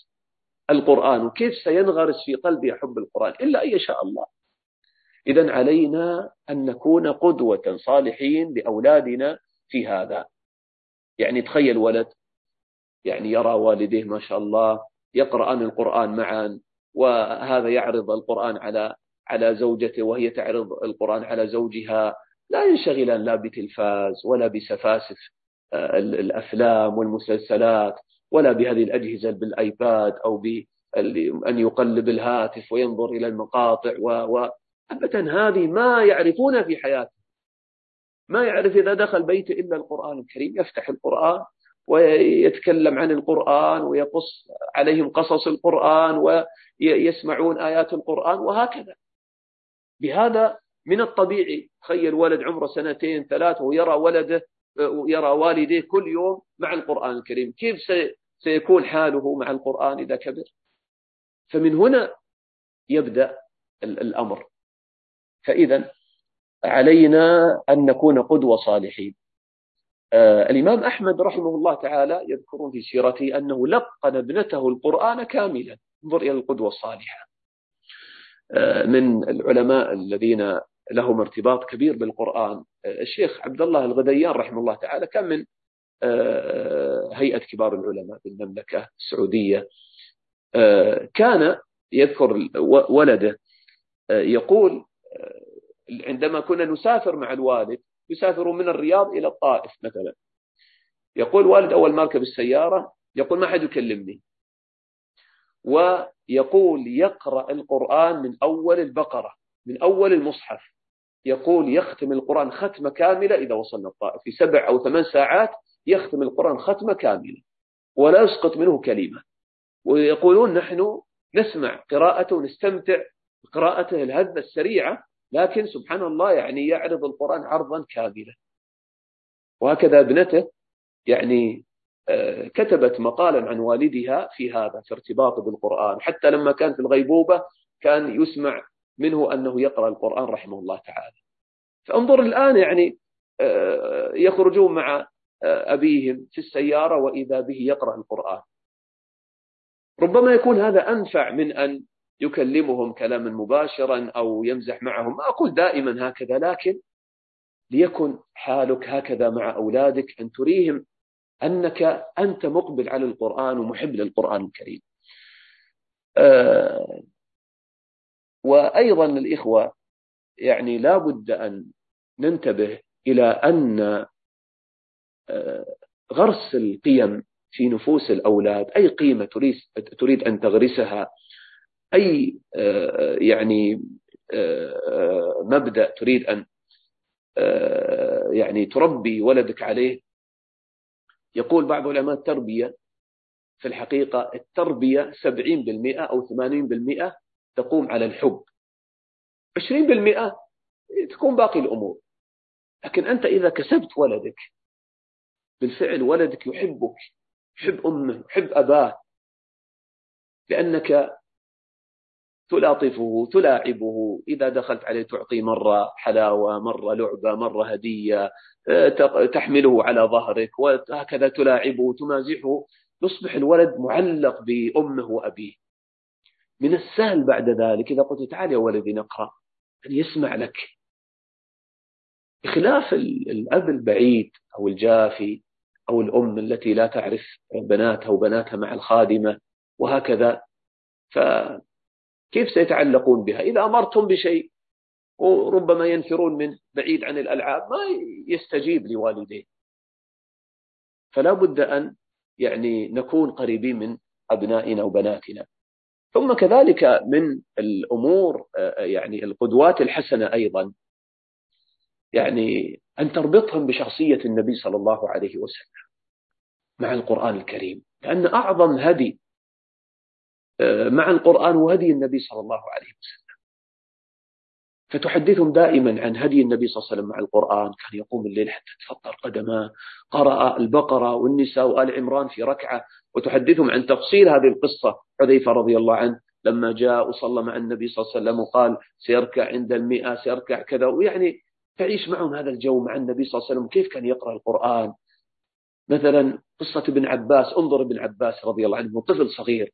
[SPEAKER 2] القرآن؟ وكيف سينغرس في قلبها حب القرآن؟ إلا أن يشاء الله. إذا علينا أن نكون قدوة صالحين لأولادنا في هذا. يعني تخيل ولد يعني يرى والديه ما شاء الله يقرأان القرآن معا وهذا يعرض القرآن على على زوجته وهي تعرض القرآن على زوجها. لا ينشغلان لا بتلفاز ولا بسفاسف آه، الأفلام والمسلسلات ولا بهذه الأجهزة بالآيباد أو بأن يقلب الهاتف وينظر إلى المقاطع و... و... أبدا هذه ما يعرفون في حياته. ما يعرف إذا دخل بيته إلا القرآن الكريم يفتح القرآن ويتكلم عن القرآن ويقص عليهم قصص القرآن ويسمعون آيات القرآن وهكذا. بهذا من الطبيعي. تخيل ولد عمره سنتين ثلاث ويرى ولده ويرى والديه كل يوم مع القرآن الكريم. كيف سيكون حاله مع القرآن إذا كبر؟ فمن هنا يبدأ الأمر. فإذا علينا أن نكون قدوة صالحين. آه الإمام أحمد رحمه الله تعالى يذكرون في سيرته أنه لقن ابنته القرآن كاملا. انظر إلى القدوة الصالحة. من العلماء الذين لهم ارتباط كبير بالقرآن. الشيخ عبد الله الغذيان رحمه الله تعالى كان من آه، هيئة كبار العلماء بالمملكة السعودية. آه، كان يذكر ولده آه، يقول عندما كنا نسافر مع الوالد يسافروا من الرياض إلى الطائف مثلا. يقول والد أول ما ركب السيارة يقول ما حد يكلمني. ويقول يقرأ القرآن من أول البقرة من أول المصحف. يقول يختم القرآن ختمة كاملة إذا وصلنا الطائف في سبع أو ثمان ساعات يختم القرآن ختمة كاملة ولا يسقط منه كلمة. ويقولون نحن نسمع قراءته ونستمتع بقراءته الهذبة السريعة لكن سبحان الله يعني يعرض القرآن عرضا كاملا وهكذا ابنته يعني كتبت مقالا عن والدها في هذا في ارتباطه بالقرآن. حتى لما كان في الغيبوبة كان يسمع منه أنه يقرأ القرآن رحمه الله تعالى. فانظر الآن يعني آه، يخرجون مع آه، أبيهم في السيارة وإذا به يقرأ القرآن. ربما يكون هذا أنفع من أن يكلمهم كلاما مباشرا أو يمزح معهم. ما أقول دائما هكذا لكن ليكن حالك هكذا مع أولادك أن تريهم أنك أنت مقبل على القرآن ومحب للقرآن الكريم. آه، وأيضا الإخوة يعني لا بد أن ننتبه إلى أن آه، غرس القيم في نفوس الأولاد أي قيمة تريد, تريد أن تغرسها أي آه، يعني مبدأ تريد أن يعني تربي ولدك عليه يقول بعض علماء التربية في الحقيقة التربية 70% أو 80% تقوم على الحب. 20% تكون باقي الأمور. لكن أنت إذا كسبت ولدك بالفعل ولدك يحبك يحب أمه يحب أباه لأنك تلاطفه تلاعبه. إذا دخلت عليه تعطي مرة حلاوة مرة لعبة مرة هدية آه، تحمله على ظهرك وهكذا تلاعبه تمازحه. يصبح الولد معلق بأمه وأبيه. من السهل بعد ذلك إذا قلت تعال يا ولدي نقرأ أن يسمع لك. بخلاف الأب البعيد أو الجافي أو الأم التي لا تعرف بناتها وبناتها مع الخادمة وهكذا. ف كيف سيتعلقون بها؟ إذا أمرتم بشيء وربما ينفرون منه بعيد عن الألعاب ما يستجيب لوالديه. فلا بد أن يعني نكون قريبين من أبنائنا وبناتنا. ثم كذلك من الأمور يعني القدوات الحسنة أيضا. يعني أن تربطهم بشخصية النبي صلى الله عليه وسلم مع القرآن الكريم. لأن أعظم هدي مع القرآن وهدي النبي صلى الله عليه وسلم. فتحدثهم دائما عن هدي النبي صلى الله عليه وسلم مع القرآن. كان يقوم الليل حتى تفطر قدماه. قرأ البقرة والنساء وآل عمران في ركعة. وتحدثهم عن تفصيل هذه القصة. حذيفة رضي الله عنه لما جاء وصلى مع النبي صلى الله عليه وسلم وقال سيركع عند المئة سيركع كذا. ويعني تعيش معهم هذا الجو مع النبي صلى الله عليه وسلم. كيف كان يقرأ القرآن؟ مثلا قصة ابن عباس. انظر ابن عباس رضي الله عنه طفل صغير.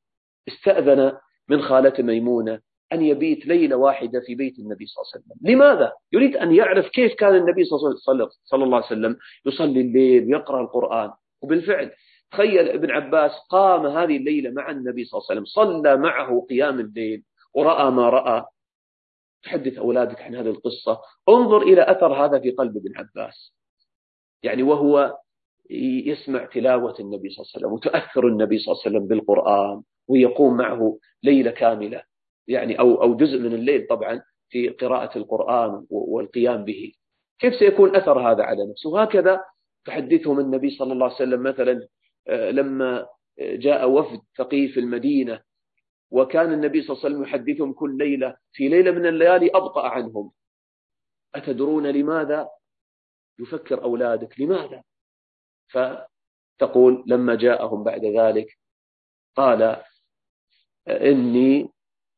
[SPEAKER 2] استأذن من خالته ميمونة أن يبيت ليلة واحدة في بيت النبي صلى الله عليه وسلم. لماذا؟ يريد أن يعرف كيف كان النبي صلى الله عليه وسلم يصلي الليل ويقرأ القرآن. وبالفعل تخيل ابن عباس قام هذه الليلة مع النبي صلى الله عليه وسلم صلى معه قيام الليل ورأى ما رأى. تحدث أولادك عن هذه القصة. انظر إلى أثر هذا في قلب ابن عباس. يعني وهو يسمع تلاوة النبي صلى الله عليه وسلم وتأثر النبي صلى الله عليه وسلم بالقرآن. ويقوم معه ليلة كاملة. يعني أو أو جزء من الليل طبعا في قراءة القرآن والقيام به. كيف سيكون أثر هذا على نفسه؟ وهكذا تحدثهم النبي صلى الله عليه وسلم مثلا آه، لما جاء وفد ثقيف المدينة وكان النبي صلى الله عليه وسلم يحدثهم كل ليلة في ليلة من الليالي أبطأ عنهم. أتدرون لماذا؟ يفكر أولادك. لماذا؟ فتقول لما جاءهم بعد ذلك قال إني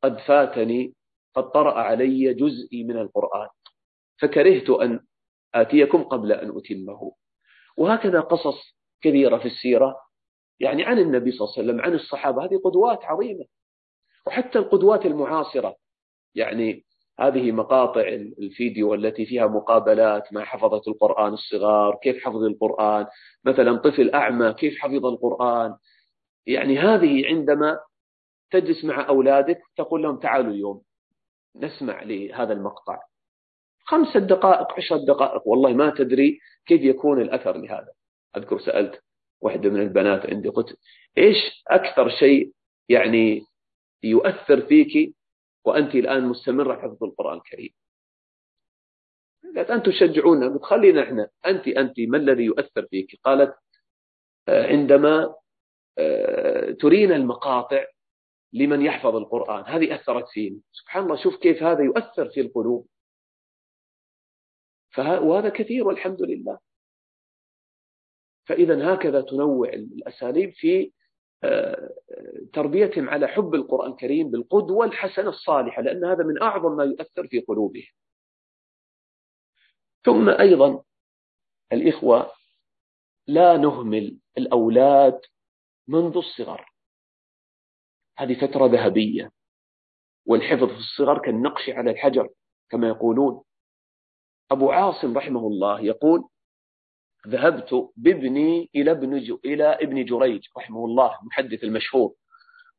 [SPEAKER 2] قد فاتني قد طرأ علي جزئي من القرآن فكرهت أن آتيكم قبل أن أتمه. وهكذا قصص كثيرة في السيرة يعني عن النبي صلى الله عليه وسلم عن الصحابة هذه قدوات عظيمة. وحتى القدوات المعاصرة يعني هذه مقاطع الفيديو التي فيها مقابلات مع حفظة القرآن الصغار كيف حفظ القرآن؟ مثلا طفل أعمى كيف حفظ القرآن؟ يعني هذه عندما تجلس مع أولادك تقول لهم تعالوا اليوم. نسمع لهذا المقطع. خمسة دقائق عشر دقائق. والله ما تدري كيف يكون الأثر لهذا. أذكر سألت واحدة من البنات عندي قلت إيش أكثر شيء يعني يؤثر فيك وأنت الآن مستمرة حفظ القرآن الكريم؟ قالت أنتم تشجعونا. قلت خلينا إحنا. أنت أنت ما الذي يؤثر فيك؟ قالت عندما ترينا المقاطع لمن يحفظ القرآن. هذه أثرت فيني سبحان الله شوف كيف هذا يؤثر في القلوب. وهذا كثير والحمد لله. فإذا هكذا تنوع الأساليب في آه، تربيتهم على حب القرآن الكريم بالقدوة الحسنة الصالحة لأن هذا من أعظم ما يؤثر في قلوبهم. ثم أيضا الإخوة لا نهمل الأولاد منذ الصغر. هذه فترة ذهبية. والحفظ في الصغر كالنقش على الحجر كما يقولون. أبو عاصم رحمه الله يقول ذهبت بابني إلى ابن إلى ابن جريج رحمه الله المحدث المشهور.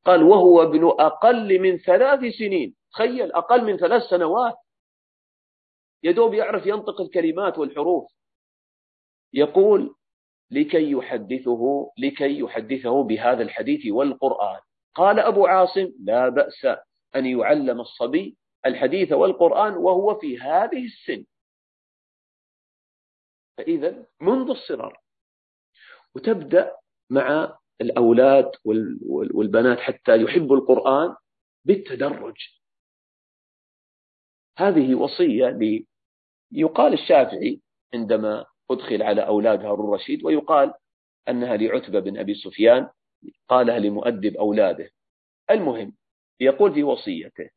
[SPEAKER 2] قال وهو ابن أقل من ثلاث سنين. تخيل أقل من ثلاث سنوات. يدوب يعرف ينطق الكلمات والحروف. يقول لكي يحدثه لكي يحدثه بهذا الحديث والقرآن. قال أبو عاصم لا بأس أن يعلم الصبي الحديث والقرآن وهو في هذه السن. فإذا منذ الصغر وتبدأ مع الأولاد والبنات حتى يحبوا القرآن بالتدرج. هذه وصية يقال الشافعي عندما أدخل على أولاد هارون الرشيد ويقال أنها لعتبة بن أبي سفيان قالها لمؤدب أولاده. المهم يقول في وصيته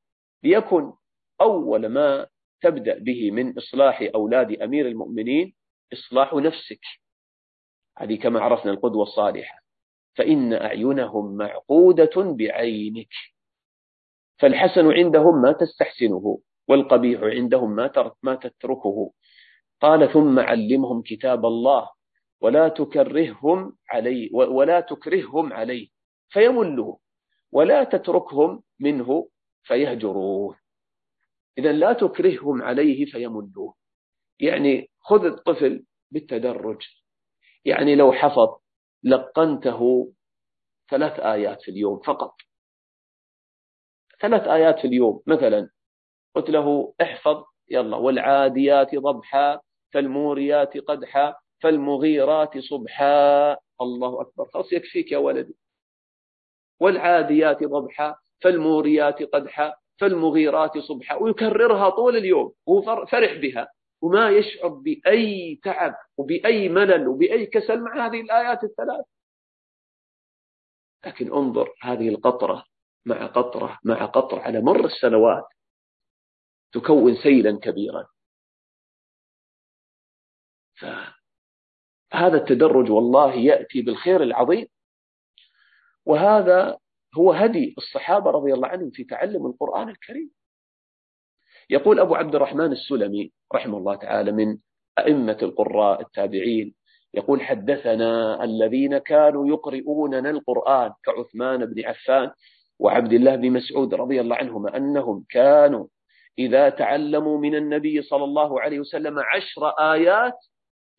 [SPEAKER 2] ليكن أول ما تبدأ به من إصلاح أولاد أمير المؤمنين إصلاح نفسك. هذه كما عرفنا القدوة الصالحة. فإن أعينهم معقودة بعينك. فالحسن عندهم ما تستحسنه والقبيح عندهم ما ما تتركه. قال ثم علمهم كتاب الله. ولا تكرههم عليه ولا تكرههم عليه فيملوا ولا تتركهم منه فيهجروه إذا لا تكرههم عليه فيملوه يعني خذ الطفل بالتدرج. يعني لو حفظ لقنته ثلاث آيات في اليوم فقط. ثلاث آيات في اليوم مثلا قلت له احفظ يلا والعاديات ضبحا فالموريات قدحا فالمغيرات صبحا. الله أكبر. خلاص يكفيك يا ولدي. والعاديات ضبحا. فالموريات قدحا. فالمغيرات صبحا. ويكررها طول اليوم. وهو فرح بها. وما يشعر بأي تعب وبأي ملل وبأي كسل مع هذه الآيات الثلاث. لكن انظر هذه القطرة مع قطرة مع قطرة على مر السنوات تكون سيلا كبيرا. فهذا التدرج والله يأتي بالخير العظيم. وهذا هو هدي الصحابة رضي الله عنهم في تعلم القرآن الكريم. يقول أبو عبد الرحمن السلمي رحمه الله تعالى من أئمة القراء التابعين يقول حدثنا الذين كانوا يقرؤوننا القرآن كعثمان بن عفان وعبد الله بن مسعود رضي الله عنهما أنهم كانوا إذا تعلموا من النبي صلى الله عليه وسلم عشر آيات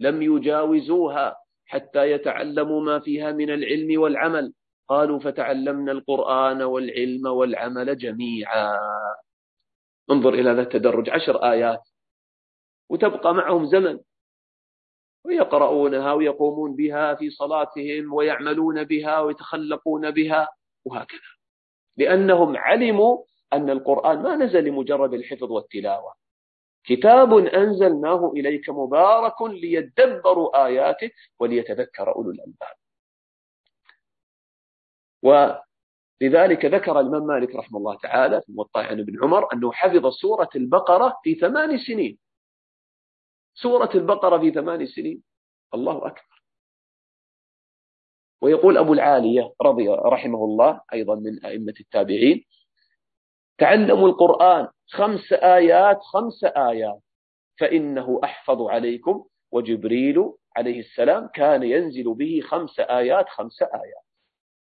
[SPEAKER 2] لم يجاوزوها حتى يتعلموا ما فيها من العلم والعمل. قالوا فتعلمنا القرآن والعلم والعمل جميعا. انظر إلى هذا التدرج. عشر آيات. وتبقى معهم زمن. ويقرؤونها ويقومون بها في صلاتهم ويعملون بها ويتخلقون بها وهكذا. لأنهم علموا أن القرآن ما نزل لمجرد الحفظ والتلاوة. كتاب أنزلناه إليك مبارك ليدبروا آياته وليتذكر أولو الألباب. ولذلك ذكر الإمام مالك رحمه الله تعالى في موطأ عن ابن عمر أنه حفظ سورة البقرة في ثمان سنين. سورة البقرة في ثمان سنين. الله أكبر. ويقول أبو العالية رضي رحمه الله أيضا من أئمة التابعين تعلموا القرآن خمس آيات خمس آيات. فإنه أحفظ عليكم وجبريل عليه السلام كان ينزل به خمس آيات خمس آيات.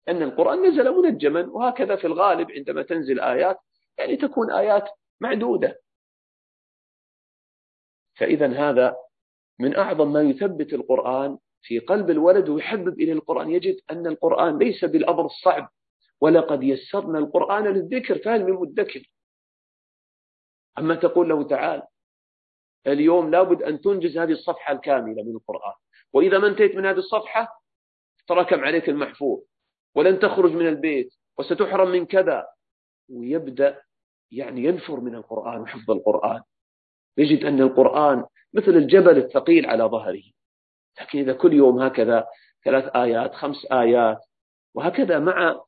[SPEAKER 2] أن القرآن نزل منجما وهكذا في الغالب عندما تنزل آيات يعني تكون آيات معدودة. فإذا هذا من أعظم ما يثبت القرآن في قلب الولد ويحبب إلى القرآن. يجد أن القرآن ليس بالأمر الصعب ولقد يسرنا القرآن للذكر فهل من مدكر؟ أما تقول له تعال اليوم لابد أن تنجز هذه الصفحة الكاملة من القرآن. وإذا ما انتهيت من هذه الصفحة تراكم عليك المحفوظ. ولن تخرج من البيت وستحرم من كذا. ويبدأ يعني ينفر من القرآن وحفظ القرآن. يجد أن القرآن مثل الجبل الثقيل على ظهره. لكن إذا كل يوم هكذا ثلاث آيات خمس آيات وهكذا مع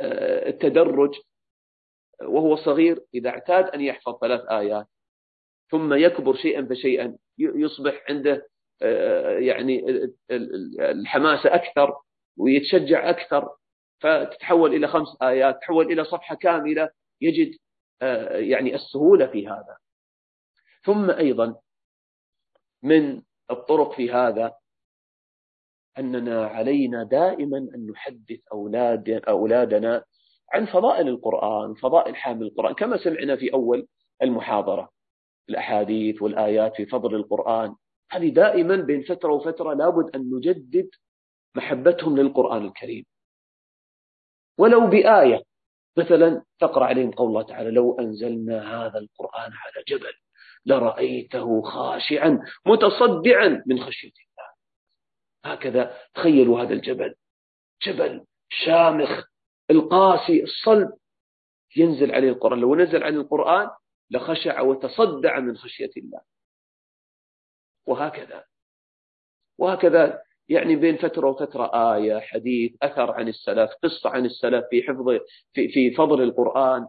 [SPEAKER 2] التدرج وهو صغير إذا اعتاد أن يحفظ ثلاث آيات ثم يكبر شيئا فشيئا يصبح عنده آه، يعني الحماسة أكثر ويتشجع أكثر فتتحول إلى خمس آيات تحول إلى صفحة كاملة يجد آه، يعني السهولة في هذا. ثم أيضا من الطرق في هذا أننا علينا دائما أن نحدث أولاد أولادنا عن فضائل القرآن فضائل حامل القرآن كما سمعنا في أول المحاضرة. الأحاديث والآيات في فضل القرآن. هذه دائما بين فترة وفترة لابد أن نجدد محبتهم للقرآن الكريم. ولو بآية مثلا تقرأ عليهم قول الله تعالى لو أنزلنا هذا القرآن على جبل لرأيته خاشعا متصدعا من خشية الله هكذا تخيلوا هذا الجبل. جبل شامخ القاسي الصلب. ينزل عليه القرآن لو نزل عليه القرآن لخشع وتصدع من خشية الله. وهكذا. وهكذا يعني بين فترة وفترة آية حديث أثر عن السلف قصة عن السلف في حفظ في, في فضل القرآن.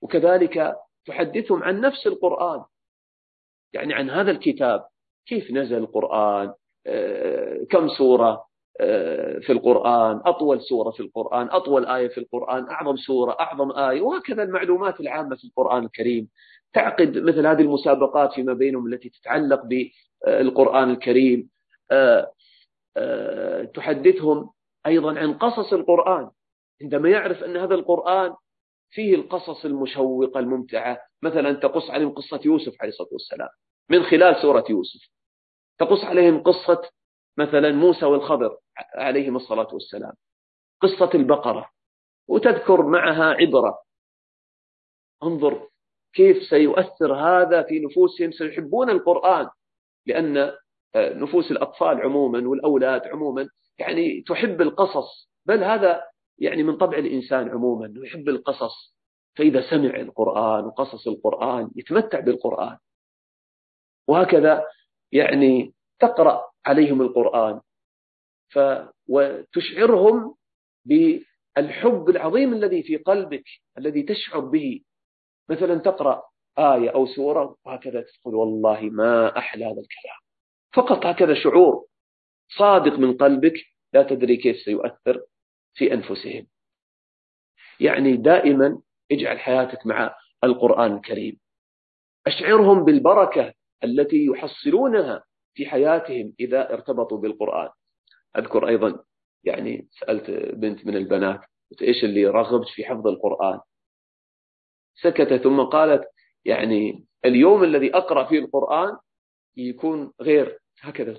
[SPEAKER 2] وكذلك تحدثهم عن نفس القرآن. يعني عن هذا الكتاب كيف نزل القرآن؟ كم سورة آه، في القرآن أطول سورة في القرآن أطول آية في القرآن أعظم سورة أعظم آية وهكذا المعلومات العامة في القرآن الكريم. تعقد مثل هذه المسابقات فيما بينهم التي تتعلق بالقرآن الكريم. آه، تحدثهم أيضا عن قصص القرآن. عندما يعرف أن هذا القرآن فيه القصص المشوقة الممتعة مثلا تقص عليهم قصة يوسف عليه الصلاة والسلام من خلال سورة يوسف. تقص عليهم قصة مثلا موسى والخضر عليهم الصلاة والسلام. قصة البقرة. وتذكر معها عبرة. انظر كيف سيؤثر هذا في نفوسهم سيحبون القرآن. لأن آه، نفوس الأطفال عموما والأولاد عموما يعني تحب القصص. بل هذا يعني من طبع الإنسان عموما يحب القصص. فإذا سمع القرآن وقصص القرآن يتمتع بالقرآن. وهكذا يعني تقرأ عليهم القرآن. ف وتشعرهم بالحب العظيم الذي في قلبك الذي تشعر به. مثلا تقرأ آية أو سورة وهكذا تقول والله ما أحلى هذا الكلام. فقط هكذا شعور صادق من قلبك لا تدري كيف سيؤثر في أنفسهم. يعني دائما اجعل حياتك مع القرآن الكريم. أشعرهم بالبركة التي يحصلونها في حياتهم إذا ارتبطوا بالقرآن. أذكر أيضا يعني سألت بنت من البنات إيش اللي رغبت في حفظ القرآن؟ سكتت ثم قالت يعني اليوم الذي أقرأ فيه القرآن يكون غير هكذا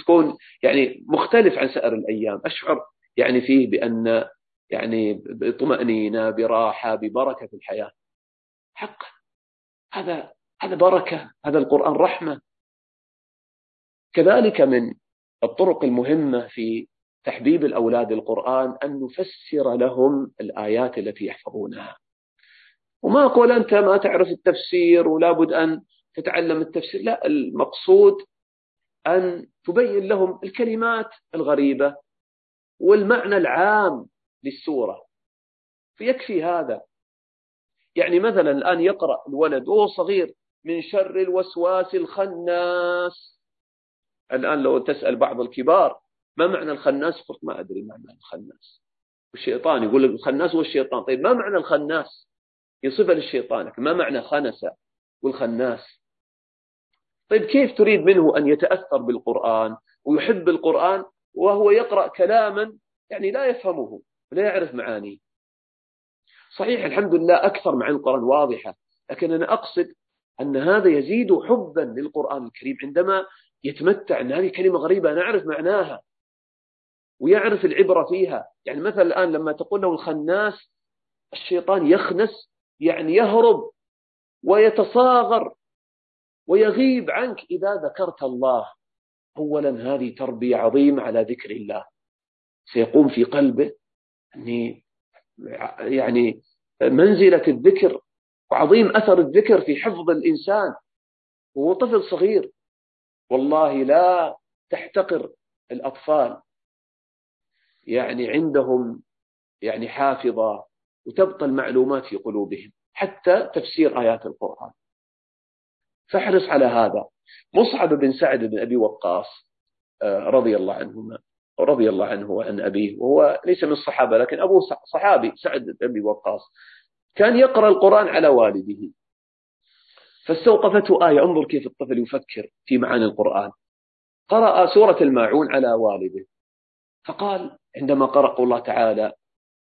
[SPEAKER 2] تكون يعني مختلف عن سائر الأيام. أشعر يعني فيه بأن يعني بطمأنينة براحة ببركة في الحياة. حقا هذا هذا بركة هذا القرآن رحمة. كذلك من الطرق المهمة في تحبيب الأولاد القرآن أن نفسر لهم الآيات التي يحفظونها. وما أقول أنت ما تعرف التفسير ولا بد أن تتعلم التفسير. لا المقصود أن تبين لهم الكلمات الغريبة والمعنى العام للسورة. فيكفي هذا. يعني مثلا الآن يقرأ الولد وهو صغير من شر الوسواس الخناس. الآن لو تسأل بعض الكبار ما معنى الخناس؟ قلت ما أدري ما معنى الخناس. الشيطان يقول لك الخناس هو الشيطان. طيب ما معنى الخناس؟ يصفه للشيطان ما معنى خنس والخناس؟ طيب كيف تريد منه أن يتأثر بالقرآن ويحب القرآن وهو يقرأ كلاما يعني لا يفهمه ولا يعرف معانيه؟ صحيح الحمد لله أكثر معاني القرآن واضحة لكن أنا أقصد أن هذا يزيد حبا للقرآن الكريم عندما يتمتع أن هذه كلمة غريبة نعرف معناها ويعرف العبرة فيها. يعني مثلا الآن لما تقول له الخناس الشيطان يخنس يعني يهرب ويتصاغر ويغيب عنك. إذا ذكرت الله أولا هذه تربية عظيمة على ذكر الله. سيقوم في قلبه أني يعني منزلة الذكر وعظيم أثر الذكر في حفظ الإنسان. وهو طفل صغير. والله لا تحتقر الأطفال. يعني عندهم يعني حافظة وتبقى المعلومات في قلوبهم. حتى تفسير آيات القرآن. فاحرص على هذا. مصعب بن سعد بن أبي وقاص آه، رضي الله عنهما رضي الله عنه وعن أبيه. وهو ليس من الصحابة لكن أبوه صحابي سعد بن أبي وقاص كان يقرأ القرآن على والده. فاستوقفته آية. انظر كيف الطفل يفكر في معاني القرآن. قرأ سورة الماعون على والده. فقال عندما قرأ الله تعالى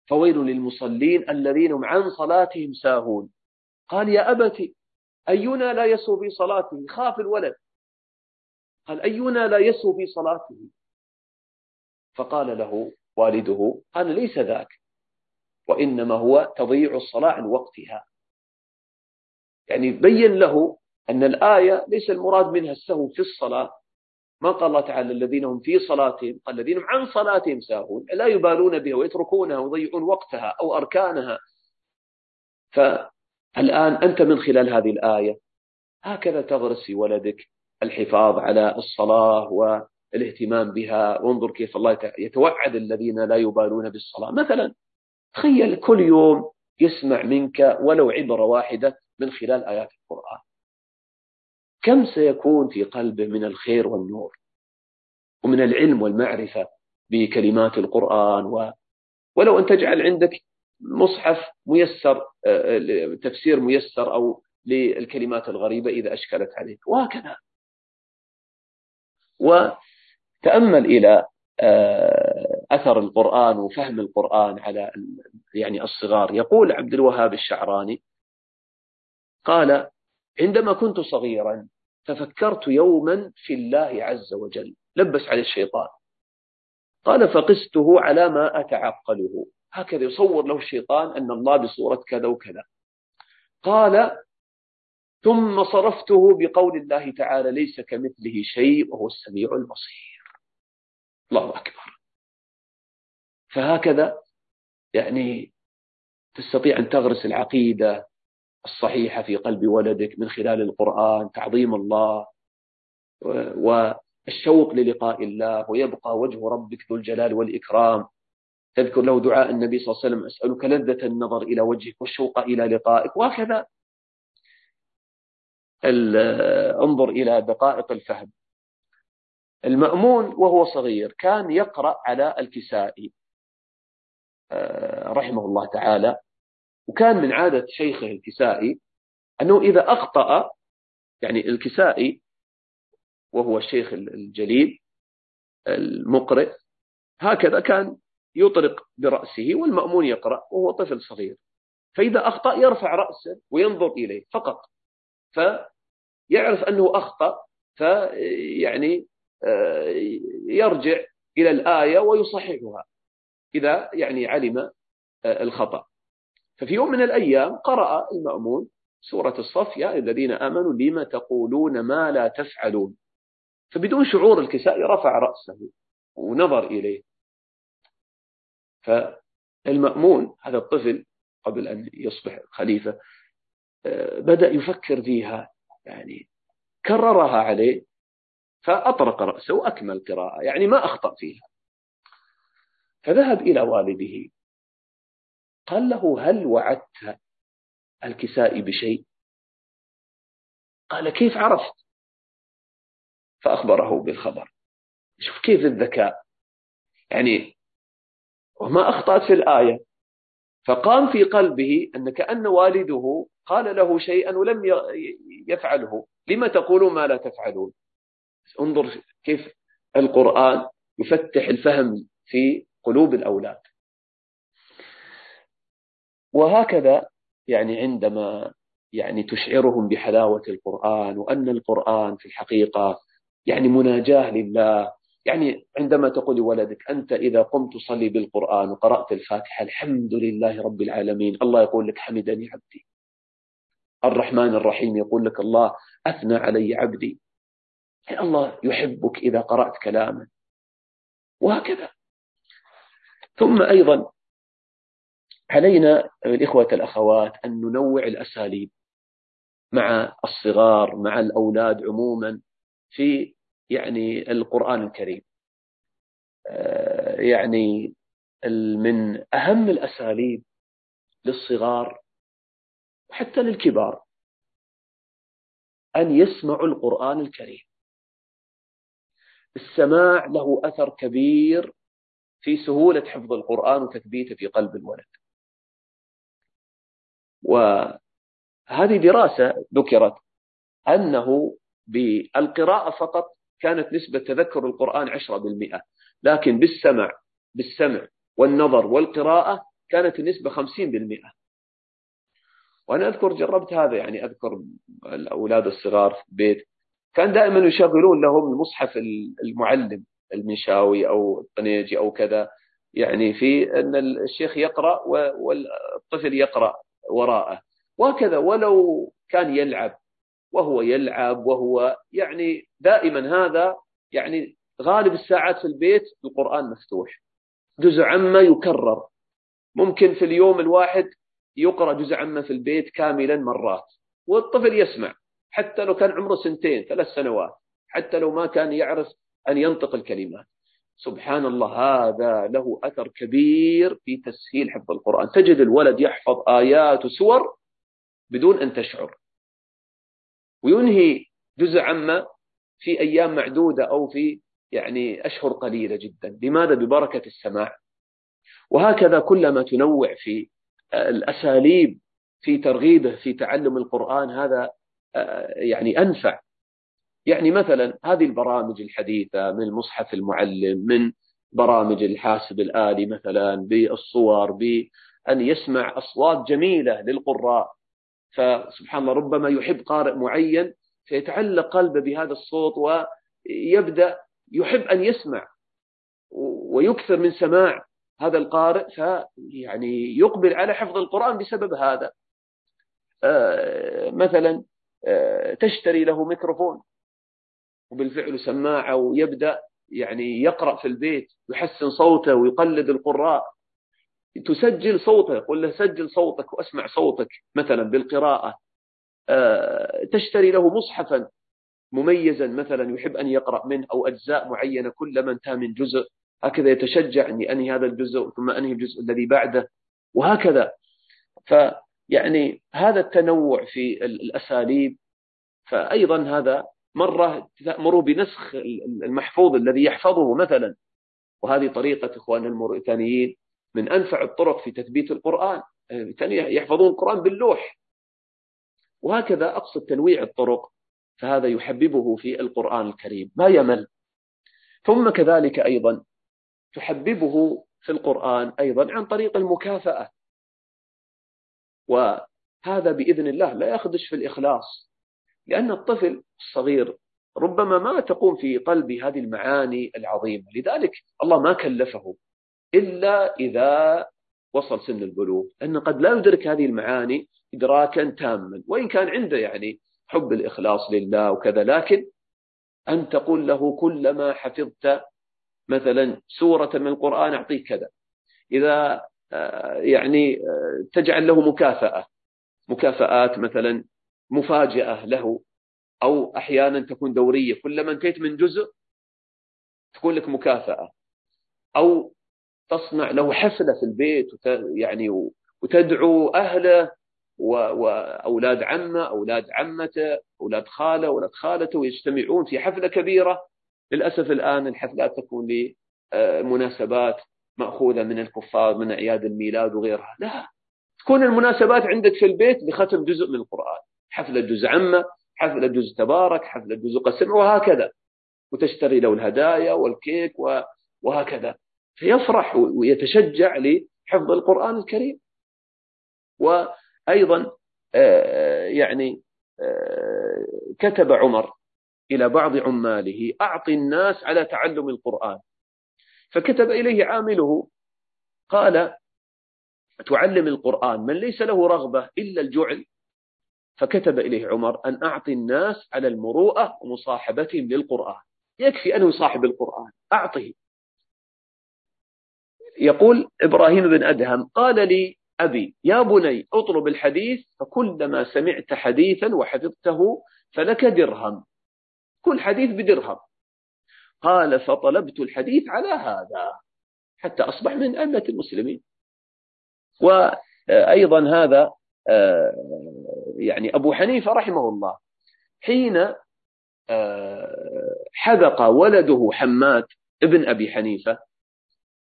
[SPEAKER 2] فويل للمصلين الذين هم عن صلاتهم ساهون قال يا أبت أينا لا يسهو في صلاته؟ خاف الولد. قال أينا لا يسهو في صلاته؟ فقال له والده قال ليس ذاك وإنما هو تضييع الصلاة عن وقتها. يعني بين له أن الآية ليس المراد منها السهو في الصلاة. ما قال الله تعالى الذين هم في صلاتهم قال الذين هم عن صلاتهم ساهون لا يبالون بها ويتركونها ويضيعون وقتها أو أركانها. فالآن أنت من خلال هذه الآية هكذا تغرس في ولدك الحفاظ على الصلاة والاهتمام بها وانظر كيف الله يتوعد الذين لا يبالون بالصلاة. مثلا تخيل كل يوم يسمع منك ولو عبرة واحدة من خلال آيات القرآن. كم سيكون في قلبه من الخير والنور ومن العلم والمعرفة بكلمات القرآن و... ولو أن تجعل عندك مصحف ميسر آه، تفسير ميسر أو للكلمات الغريبة إذا أشكلت عليك. وهكذا. وتأمل إلى آه، أثر القرآن وفهم القرآن على يعني الصغار. يقول عبد الوهاب الشعراني قال عندما كنت صغيرا ففكرت يوما في الله عز وجل. لبس عليه الشيطان. قال فقسته على ما أتعقله. هكذا يصور له الشيطان أن الله بصورة كذا وكذا. قال ثم صرفته بقول الله تعالى ليس كمثله شيء وهو السميع البصير. الله أكبر. فهكذا يعني تستطيع أن تغرس العقيدة الصحيحة في قلب ولدك من خلال القرآن تعظيم الله والشوق للقاء الله ويبقى وجه ربك ذو الجلال والإكرام. تذكر له دعاء النبي صلى الله عليه وسلم أسألك لذة النظر إلى وجهك والشوق إلى لقائك. وهكذا انظر إلى دقائق الفهم. المأمون وهو صغير كان يقرأ على الكسائي. رحمه الله تعالى وكان من عادة شيخه الكسائي أنه إذا أخطأ يعني الكسائي وهو الشيخ الجليل المقرئ هكذا كان يطرق برأسه والمأمون يقرأ وهو طفل صغير. فإذا أخطأ يرفع رأسه وينظر إليه فقط. فيعرف أنه أخطأ فيعني آه، يرجع إلى الآية ويصححها. إذا يعني علم آه، الخطأ. ففي يوم من الأيام قرأ المأمون سورة الصف يا الذين آمنوا لما تقولون ما لا تفعلون؟ فبدون شعور الكسائي رفع رأسه ونظر إليه. فالمأمون هذا الطفل قبل أن يصبح خليفة آه، بدأ يفكر فيها يعني كررها عليه فأطرق رأسه وأكمل قراءة يعني ما أخطأ فيها. فذهب إلى والده. قال له هل وعدت الكسائي بشيء؟ قال كيف عرفت؟ فأخبره بالخبر. شوف كيف الذكاء. يعني وما أخطأت في الآية. فقام في قلبه أن كأن والده قال له شيئا ولم يفعله. لما تقولون ما لا تفعلون؟ انظر كيف القرآن يفتح الفهم في قلوب الأولاد. وهكذا يعني عندما يعني تشعرهم بحلاوة القرآن وأن القرآن في الحقيقة يعني مناجاة لله. يعني عندما تقول لولدك أنت إذا قمت تصلي بالقرآن وقرأت الفاتحة الحمد لله رب العالمين الله يقول لك حمدني عبدي. الرحمن الرحيم يقول لك الله أثنى علي عبدي. يعني الله يحبك إذا قرأت كلاما وهكذا. ثم أيضا علينا الإخوة الأخوات أن ننوع الأساليب مع الصغار مع الأولاد عموما في يعني القرآن الكريم. آه، يعني من أهم الأساليب للصغار وحتى للكبار أن يسمعوا القرآن الكريم. السماع له أثر كبير في سهولة حفظ القرآن وتثبيته في قلب الولد. وهذه دراسة ذكرت أنه بالقراءة فقط كانت نسبة تذكر القرآن 10% لكن بالسمع بالسمع والنظر والقراءة كانت النسبة 50% وأنا أذكر جربت هذا يعني أذكر الأولاد الصغار في البيت. كان دائما يشغلون لهم المصحف المعلم. المنشاوي أو الطنيجي أو كذا. يعني في أن الشيخ يقرأ والطفل يقرأ وراءه. وهكذا ولو كان يلعب وهو يلعب وهو يعني دائما هذا يعني غالب الساعات في البيت القرآن مفتوح. جزء عما يكرر. ممكن في اليوم الواحد يقرأ جزء عما في البيت كاملا مرات. والطفل يسمع. حتى لو كان عمره سنتين ثلاث سنوات. حتى لو ما كان يعرف أن ينطق الكلمات. سبحان الله هذا له أثر كبير في تسهيل حفظ القرآن. تجد الولد يحفظ آيات وسور بدون أن تشعر. وينهي جزء عما في أيام معدودة أو في يعني أشهر قليلة جدا. لماذا؟ ببركة السماع. وهكذا كلما تنوع في الأساليب في ترغيبه في تعلم القرآن هذا يعني أنفع. يعني مثلا هذه البرامج الحديثة من المصحف المعلم من برامج الحاسب الآلي مثلا بالصور بأن يسمع أصوات جميلة للقراء. فسبحان الله ربما يحب قارئ معين فيتعلق قلبه بهذا الصوت ويبدأ يحب أن يسمع ويكثر من سماع هذا القارئ فيعني يقبل على حفظ القرآن بسبب هذا. آه، مثلا آه، تشتري له ميكروفون. وبالفعل سماعة ويبدأ يعني يقرأ في البيت يحسن صوته ويقلد القراء. تسجل صوته قل له سجل صوتك واسمع صوتك مثلا بالقراءة. آه، تشتري له مصحفا مميزا مثلا يحب أن يقرأ منه أو أجزاء معينة كلما انتهى من جزء. هكذا يتشجع أني أنهي هذا الجزء ثم أنهي الجزء الذي بعده. وهكذا. فيعني هذا التنوع في الأساليب. فأيضا هذا مرة تأمر بنسخ المحفوظ الذي يحفظه مثلا. وهذه طريقة إخواننا الموريتانيين من أنفع الطرق في تثبيت القرآن. يحفظون القرآن باللوح. وهكذا أقصد تنويع الطرق فهذا يحببه في القرآن الكريم. ما يمل. ثم كذلك أيضا تحببه في القرآن أيضا عن طريق المكافأة. وهذا بإذن الله لا يخدش في الإخلاص. لأن الطفل الصغير ربما ما تقوم في قلبه هذه المعاني العظيمة. لذلك الله ما كلفه إلا إذا وصل سن البلوغ لأنه قد لا يدرك هذه المعاني إدراكا تاما وإن كان عنده يعني حب الإخلاص لله وكذا لكن أن تقول له كلما حفظت مثلا سورة من القرآن أعطيك كذا. إذا آه، يعني آه، تجعل له مكافأة مكافآت مثلا مفاجأة له أو أحيانا تكون دورية. كلما انتهيت من جزء تكون لك مكافأة. أو تصنع له حفلة في البيت يعني وتدعو أهله وأولاد عمه أولاد عمته أولاد خاله أولاد خالته ويجتمعون في حفلة كبيرة. للأسف الآن الحفلات تكون لمناسبات مأخوذة من الكفار من أعياد الميلاد وغيرها. لا تكون المناسبات عندك في البيت بختم جزء من القرآن. حفلة جزء عمة حفلة جزء تبارك حفلة جزء قسم وهكذا. وتشتري له الهدايا والكيك وهكذا. فيفرح ويتشجع لحفظ القرآن الكريم. وأيضا آه، يعني آه، كتب عمر إلى بعض عماله أعطي الناس على تعلم القرآن. فكتب إليه عامله قال تعلم القرآن من ليس له رغبة إلا الجعل فكتب إليه عمر أن أعطي الناس على المروءة ومصاحبتهم للقرآن. يكفي أنه يصاحب القرآن. أعطه. يقول إبراهيم بن أدهم قال لي أبي يا بني أطلب الحديث فكلما سمعت حديثا وحفظته فلك درهم. كل حديث بدرهم. قال فطلبت الحديث على هذا حتى أصبح من أئمة المسلمين. وأيضا هذا آه، يعني أبو حنيفة رحمه الله حين آه، حذق ولده حماد ابن أبي حنيفة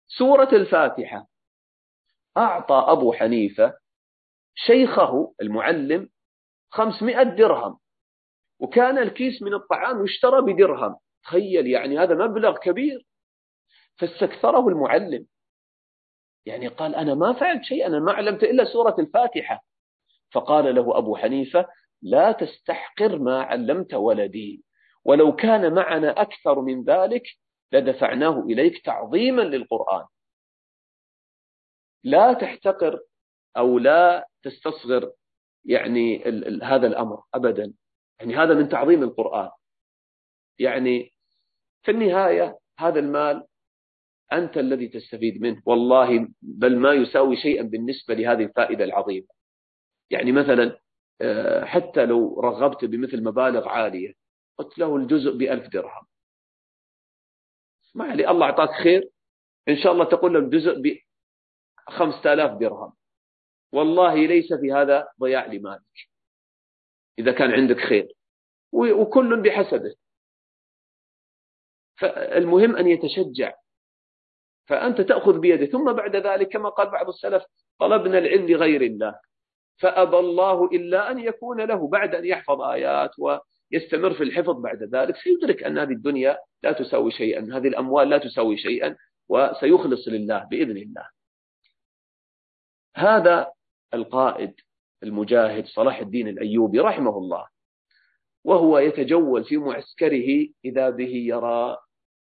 [SPEAKER 2] سورة الفاتحة أعطى أبو حنيفة شيخه المعلم خمسمائة درهم وكان الكيس من الطعام يشترى بدرهم. تخيل يعني هذا مبلغ كبير. فاستكثره المعلم. يعني قال أنا ما فعلت شيء أنا ما علمت إلا سورة الفاتحة. فقال له أبو حنيفة لا تستحقر ما علمت ولدي. ولو كان معنا أكثر من ذلك لدفعناه إليك تعظيما للقرآن. لا تحتقر أو لا تستصغر يعني هذا الأمر أبدا. يعني هذا من تعظيم القرآن. يعني في النهاية هذا المال أنت الذي تستفيد منه. والله بل ما يساوي شيئا بالنسبة لهذه الفائدة العظيمة. يعني مثلا آه، حتى لو رغبت بمثل مبالغ عالية قلت له الجزء بألف درهم. ما علي الله أعطاك خير. إن شاء الله تقول له الجزء بخمسة آلاف درهم. والله ليس في هذا ضياع لمالك إذا كان عندك خير. وكل بحسبه. فالمهم أن يتشجع. فأنت تأخذ بيده. ثم بعد ذلك كما قال بعض السلف طلبنا العلم لغير الله. فأبى الله إلا أن يكون له بعد أن يحفظ آيات ويستمر في الحفظ بعد ذلك. سيدرك أن هذه الدنيا لا تساوي شيئا هذه الأموال لا تساوي شيئا وسيخلص لله بإذن الله. هذا القائد المجاهد صلاح الدين الأيوبي رحمه الله وهو يتجول في معسكره إذا به يرى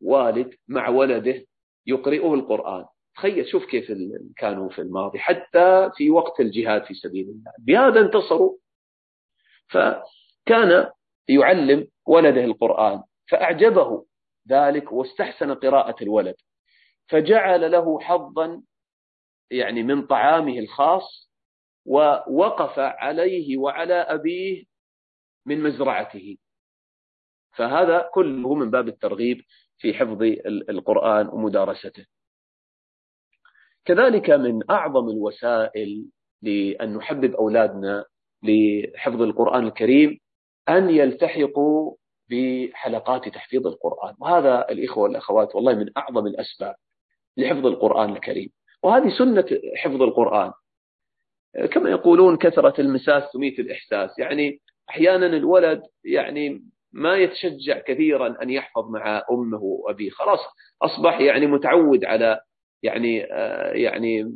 [SPEAKER 2] والد مع ولده يقرئه القرآن. تخيل شوف كيف كانوا في الماضي حتى في وقت الجهاد في سبيل الله. بهذا انتصروا. فكان يعلم ولده القرآن فأعجبه ذلك واستحسن قراءة الولد. فجعل له حظا يعني من طعامه الخاص ووقف عليه وعلى أبيه من مزرعته. فهذا كله من باب الترغيب في حفظ القرآن ومدارسته. كذلك من أعظم الوسائل لأن نحبب أولادنا لحفظ القرآن الكريم أن يلتحقوا بحلقات تحفيظ القرآن. وهذا الإخوة والأخوات والله من أعظم الأسباب لحفظ القرآن الكريم. وهذه سنة حفظ القرآن. كما يقولون كثرة المساس تميت الإحساس. يعني أحيانا الولد يعني ما يتشجع كثيرا أن يحفظ مع أمه وأبيه. خلاص أصبح يعني متعود على يعني يعني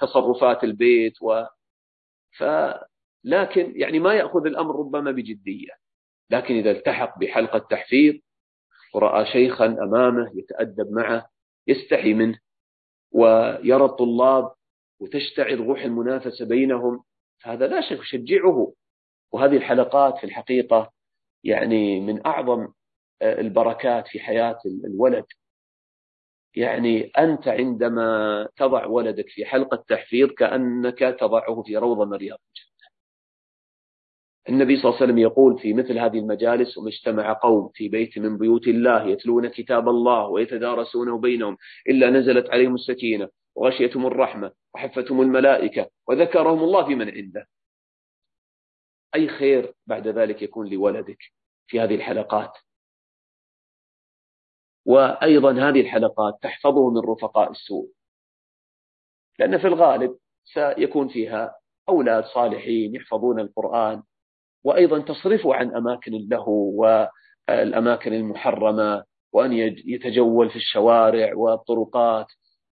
[SPEAKER 2] تصرفات البيت و ف لكن يعني ما يأخذ الأمر ربما بجدية. لكن إذا التحق بحلقة تحفيظ ورأى شيخا أمامه يتأدب معه يستحي منه. ويرى الطلاب وتشتعل روح المنافسة بينهم فهذا لا شك يشجعه. وهذه الحلقات في الحقيقة يعني من أعظم آه، البركات في حياة الولد. يعني أنت عندما تضع ولدك في حلقة تحفيظ كأنك تضعه في روضة من رياض الجنة النبي صلى الله عليه وسلم يقول في مثل هذه المجالس وما اجتمع قوم في بيت من بيوت الله يتلون كتاب الله ويتدارسونه بينهم إلا نزلت عليهم السكينة وغشيتهم الرحمة وحفتهم الملائكة وذكرهم الله في من عنده. أي خير بعد ذلك يكون لولدك في هذه الحلقات. وأيضا هذه الحلقات تحفظه من رفقاء السوء لأن في الغالب سيكون فيها أولاد صالحين يحفظون القرآن وأيضا تصرفه عن أماكن اللهو والأماكن المحرمة وأن يتجول في الشوارع والطرقات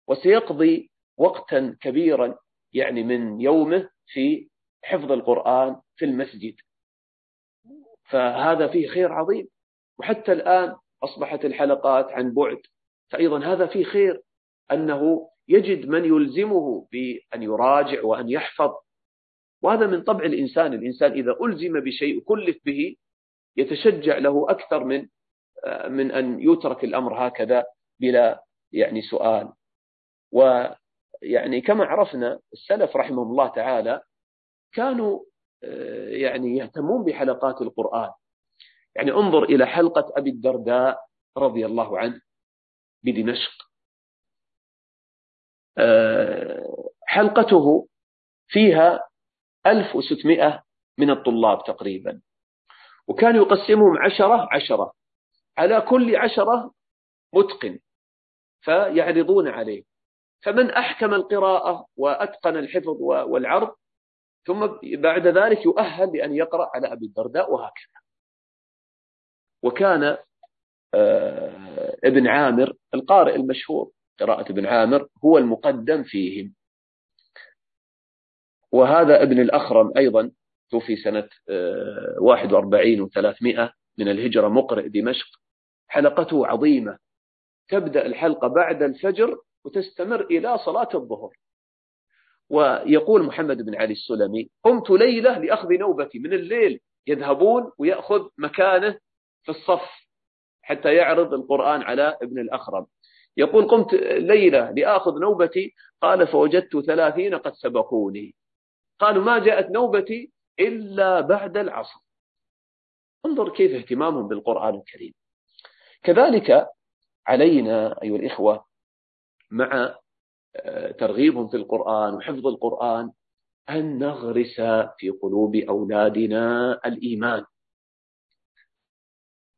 [SPEAKER 2] وسيقضي وقتا كبيرا يعني من يومه في حفظ القرآن في المسجد. فهذا فيه خير عظيم. وحتى الآن أصبحت الحلقات عن بعد. فأيضا هذا فيه خير أنه يجد من يلزمه بأن يراجع وأن يحفظ. وهذا من طبع الإنسان. الإنسان إذا ألزم بشيء وكلف به يتشجع له أكثر من من أن يترك الأمر هكذا بلا يعني سؤال. ويعني كما عرفنا السلف رحمهم الله تعالى كانوا يعني يهتمون بحلقات القرآن. يعني انظر إلى حلقة أبي الدرداء رضي الله عنه بدمشق. حلقته فيها 1600 من الطلاب تقريبا. وكان يقسمهم عشرة عشرة. على كل عشرة متقن فيعرضون عليه. فمن أحكم القراءة وأتقن الحفظ والعرض ثم بعد ذلك يؤهل لأن يقرأ على أبي الدرداء وهكذا. وكان آه، ابن عامر القارئ المشهور. قراءة ابن عامر هو المقدم فيهم. وهذا ابن الأخرم أيضا توفي سنة 41 آه، و300 من الهجرة مقرئ دمشق. حلقته عظيمة. تبدأ الحلقة بعد الفجر وتستمر إلى صلاة الظهر. ويقول محمد بن علي السلمي قمت ليلة لأخذ نوبتي. من الليل يذهبون ويأخذ مكانه في الصف حتى يعرض القرآن على ابن الأخرم يقول قمت ليلة لآخذ نوبتي قال فوجدت ثلاثين قد سبقوني. قالوا ما جاءت نوبتي إلا بعد العصر. انظر كيف اهتمامهم بالقرآن الكريم. كذلك علينا أيها الإخوة مع آه، ترغيبهم في القرآن وحفظ القرآن أن نغرس في قلوب أولادنا الإيمان.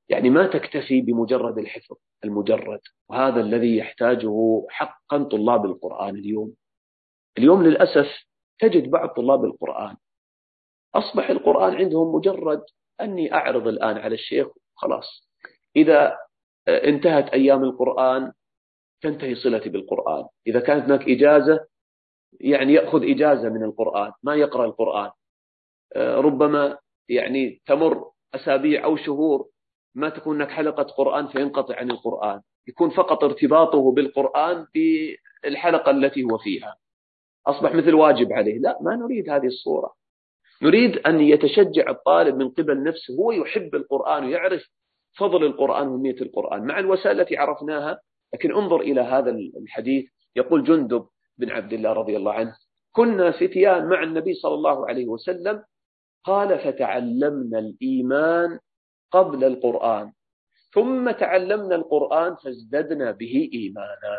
[SPEAKER 2] يعني ما تكتفي بمجرد الحفظ المجرد وهذا الذي يحتاجه حقا طلاب القرآن اليوم. اليوم للأسف تجد بعض طلاب القرآن أصبح القرآن عندهم مجرد أني أعرض الآن على الشيخ خلاص إذا انتهت أيام القرآن تنتهي صلتي بالقرآن. إذا كانت هناك إجازة يعني يأخذ إجازة من القرآن ما يقرأ القرآن. ربما يعني تمر أسابيع أو شهور ما تكون هناك حلقة قرآن فينقطع عن القرآن. يكون فقط ارتباطه بالقرآن بالحلقة التي هو فيها. أصبح مثل واجب عليه. لا ما نريد هذه الصورة. نريد أن يتشجع الطالب من قبل نفسه. هو يحب القرآن ويعرف فضل القرآن وهمية القرآن. مع الوسائل التي عرفناها لكن انظر إلى هذا الحديث. يقول جندب بن عبد الله رضي الله عنه كنا فتيان مع النبي صلى الله عليه وسلم قال فتعلمنا الإيمان قبل القرآن. ثم تعلمنا القرآن فازددنا به إيمانا.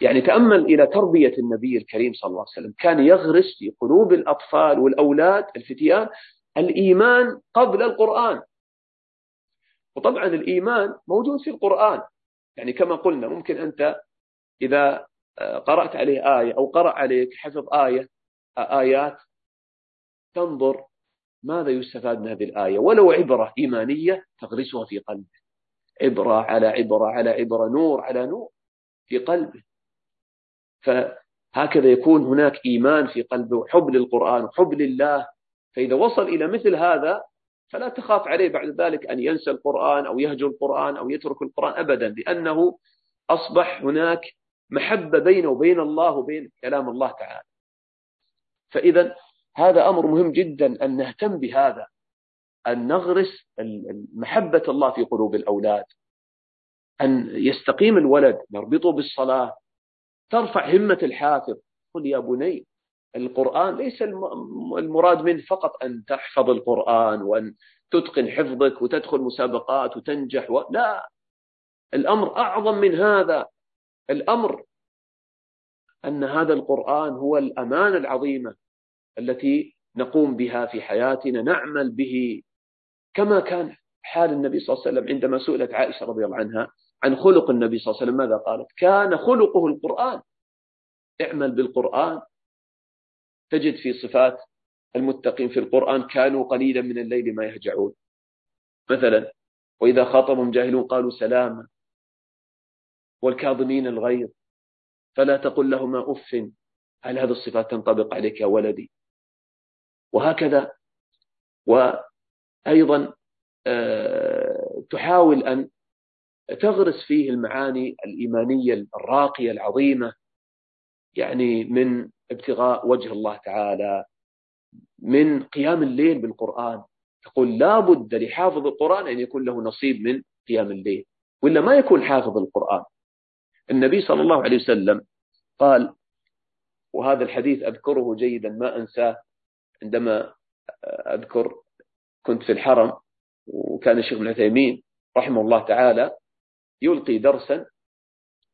[SPEAKER 2] يعني تأمل إلى تربية النبي الكريم صلى الله عليه وسلم. كان يغرس في قلوب الأطفال والأولاد الفتيان الإيمان قبل القرآن. وطبعا الإيمان موجود في القرآن. يعني كما قلنا ممكن أنت إذا قرأت عليه آية أو قرأ عليك حفظ آية آيات تنظر ماذا يستفاد من هذه الآية؟ ولو عبرة إيمانية تغرسها في قلبه. عبرة على عبرة على عبرة نور على نور في قلبه. فهكذا يكون هناك إيمان في قلبه وحب للقرآن وحب لله. فإذا وصل إلى مثل هذا فلا تخاف عليه بعد ذلك أن ينسى القرآن أو يهجر القرآن أو يترك القرآن أبدا لأنه أصبح هناك محبة بينه وبين الله وبين كلام الله تعالى. فإذا هذا أمر مهم جدا أن نهتم بهذا أن نغرس محبة الله في قلوب الأولاد أن يستقيم الولد نربطه بالصلاة ترفع همة الحافظ. قل يا بني القرآن ليس المراد منه فقط أن تحفظ القرآن وأن تتقن حفظك وتدخل مسابقات وتنجح و... لا. الأمر أعظم من هذا. الأمر أن هذا القرآن هو الأمانة العظيمة. التي نقوم بها في حياتنا نعمل به كما كان حال النبي صلى الله عليه وسلم عندما سئلت عائشة رضي الله عنها عن خلق النبي صلى الله عليه وسلم ماذا قالت؟ كان خلقه القرآن. اعمل بالقرآن. تجد في صفات المتقين في القرآن كانوا قليلا من الليل ما يهجعون. مثلا وإذا خاطبهم جاهلون قالوا سلاما. والكاظمين الغيظ. فلا تقل لهما أف. هل هذه الصفات تنطبق عليك يا ولدي؟ وهكذا. وأيضا آه، تحاول أن تغرس فيه المعاني الإيمانية الراقية العظيمة يعني من ابتغاء وجه الله تعالى من قيام الليل بالقرآن. تقول لا بد لحافظ القرآن أن يكون له نصيب من قيام الليل ولا ما يكون حافظ القرآن. النبي صلى الله عليه وسلم قال وهذا الحديث أذكره جيدا ما أنساه عندما أذكر كنت في الحرم وكان الشيخ ابن عثيمين رحمه الله تعالى يلقي درسا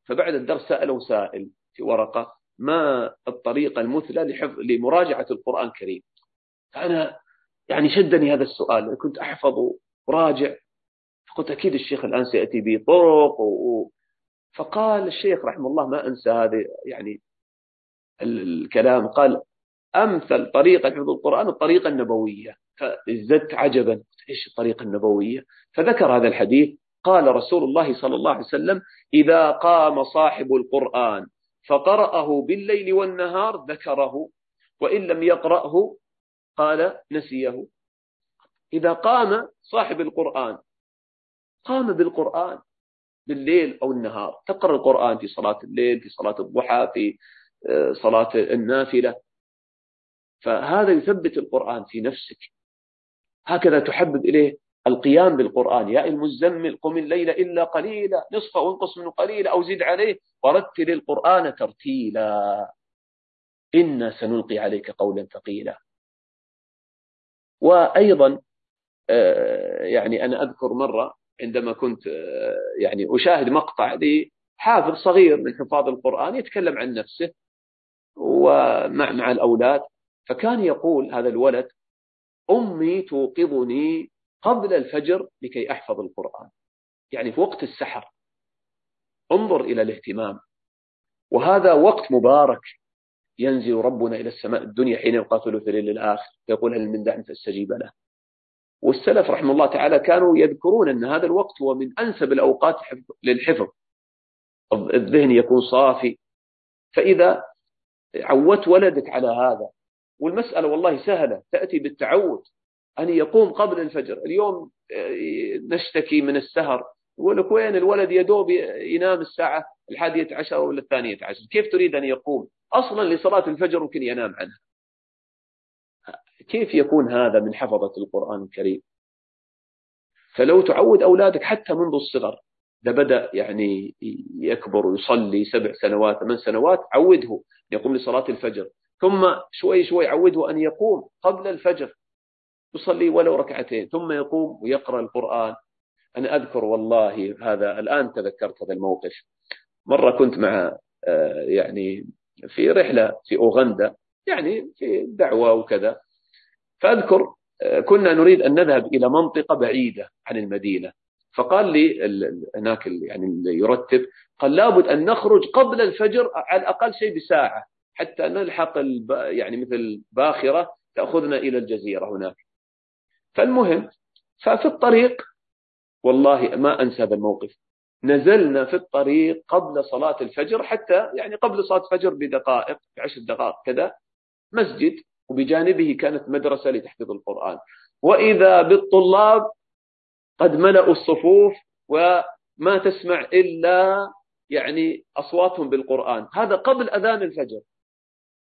[SPEAKER 2] فبعد الدرس سأله سائل في ورقة ما الطريقة المثلى لحفظ لمراجعة القرآن الكريم؟ فأنا يعني شدني هذا السؤال كنت أحفظ وراجع فقلت أكيد الشيخ الآن سيأتي بطرق و... فقال الشيخ رحمه الله ما أنسى هذا يعني الكلام قال أمثل طريقة حفظ القرآن الطريقة النبوية. فازددت عجبا. إيش الطريقة النبوية؟ فذكر هذا الحديث. قال رسول الله صلى الله عليه وسلم إذا قام صاحب القرآن فقرأه بالليل والنهار ذكره وإن لم يقرأه قال نسيه. إذا قام صاحب القرآن قام بالقرآن بالليل أو النهار. تقرأ القرآن في صلاة الليل في صلاة الضحى في آه، صلاة النافلة. فهذا يثبت القرآن في نفسك. هكذا تحبب إليه القيام بالقرآن. يا المزمل قم الليل إلا قليلا نصفه وانقص منه قليلا أو زد عليه ورتل القرآن ترتيلا. إنا سنلقي عليك قولا ثقيلا. وأيضا آه، يعني أنا أذكر مرة عندما كنت آه، يعني أشاهد مقطع لحافظ صغير من حفاظ القرآن يتكلم عن نفسه ومع مع الأولاد فكان يقول هذا الولد أمي توقظني قبل الفجر لكي أحفظ القرآن. يعني في وقت السحر. انظر إلى الاهتمام. وهذا وقت مبارك ينزل ربنا إلى السماء الدنيا حين يقاتل في الليل الآخر فيقول هل من دع فاستجيب له. والسلف رحمه الله تعالى كانوا يذكرون أن هذا الوقت هو من أنسب الأوقات للحفظ. الذهن يكون صافي. فإذا عودت ولدك على هذا والمسألة والله سهلة تأتي بالتعود. أن يقوم قبل الفجر. اليوم آه، نشتكي من السهر. يقول لك وين الولد؟ يدوب ينام الساعة الحادية عشر ولا الثانية عشر. كيف تريد أن يقوم؟ أصلا لصلاة الفجر ممكن ينام عنها. كيف يكون هذا من حفظة القرآن الكريم؟ فلو تعود أولادك حتى منذ الصغر. إذا بدأ يعني يكبر ويصلي سبع سنوات ثمان سنوات عوده. يقوم لصلاة الفجر. ثم شوي شوي عوده أن يقوم قبل الفجر يصلي ولو ركعتين ثم يقوم ويقرأ القرآن. أنا أذكر والله هذا الآن تذكرت هذا الموقف. مرة كنت مع آه، يعني في رحلة في أوغندا يعني في دعوة وكذا. فأذكر آه، كنا نريد أن نذهب إلى منطقة بعيدة عن المدينة. فقال لي هناك يعني اللي يرتب قال لابد أن نخرج قبل الفجر على الأقل شيء بساعة. حتى نلحق يعني مثل باخرة تأخذنا إلى الجزيرة هناك. فالمهم ففي الطريق والله ما أنسى هذا الموقف نزلنا في الطريق قبل صلاة الفجر حتى يعني قبل صلاة الفجر بدقائق بعشر دقائق كذا مسجد وبجانبه كانت مدرسة لتحفيظ القرآن. وإذا بالطلاب قد ملأوا الصفوف وما تسمع إلا يعني أصواتهم بالقرآن. هذا قبل أذان الفجر.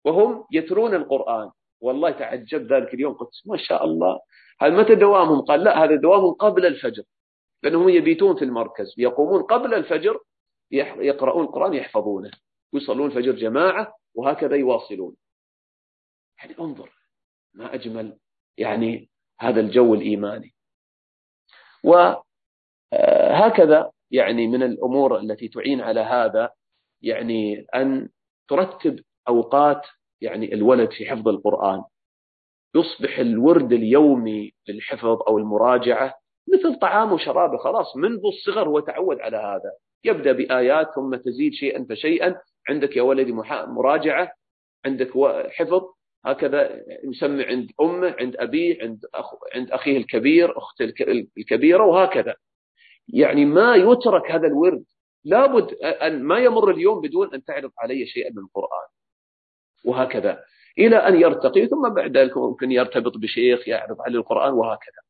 [SPEAKER 2] وهم يترون القرآن. والله تعجب ذلك اليوم. قلت ما شاء الله. هل متى دوامهم؟ قال لا هذا دوامهم قبل الفجر. لأنهم يبيتون في المركز. يقومون قبل الفجر يقرؤون القرآن يحفظونه. يصلون الفجر جماعة وهكذا يواصلون. يعني انظر ما أجمل يعني هذا الجو الإيماني. وهكذا يعني من الأمور التي تعين على هذا يعني أن ترتب أوقات يعني الولد في حفظ القرآن يصبح الورد اليومي للحفظ أو المراجعة مثل طعام وشرابه خلاص منذ الصغر هو تعود على هذا. يبدأ بآيات ثم تزيد شيئا فشيئا. عندك يا ولدي مراجعة عندك حفظ. هكذا يسمى عند أمه عند أبيه عند أخ عند أخيه الكبير أخته الكبيرة وهكذا. يعني ما يترك هذا الورد. لابد أن ما يمر اليوم بدون أن تعرض علي شيئا من القرآن. وهكذا. إلى أن يرتقي ثم بعد ذلك ممكن يرتبط بشيخ يعرض عليه القرآن وهكذا.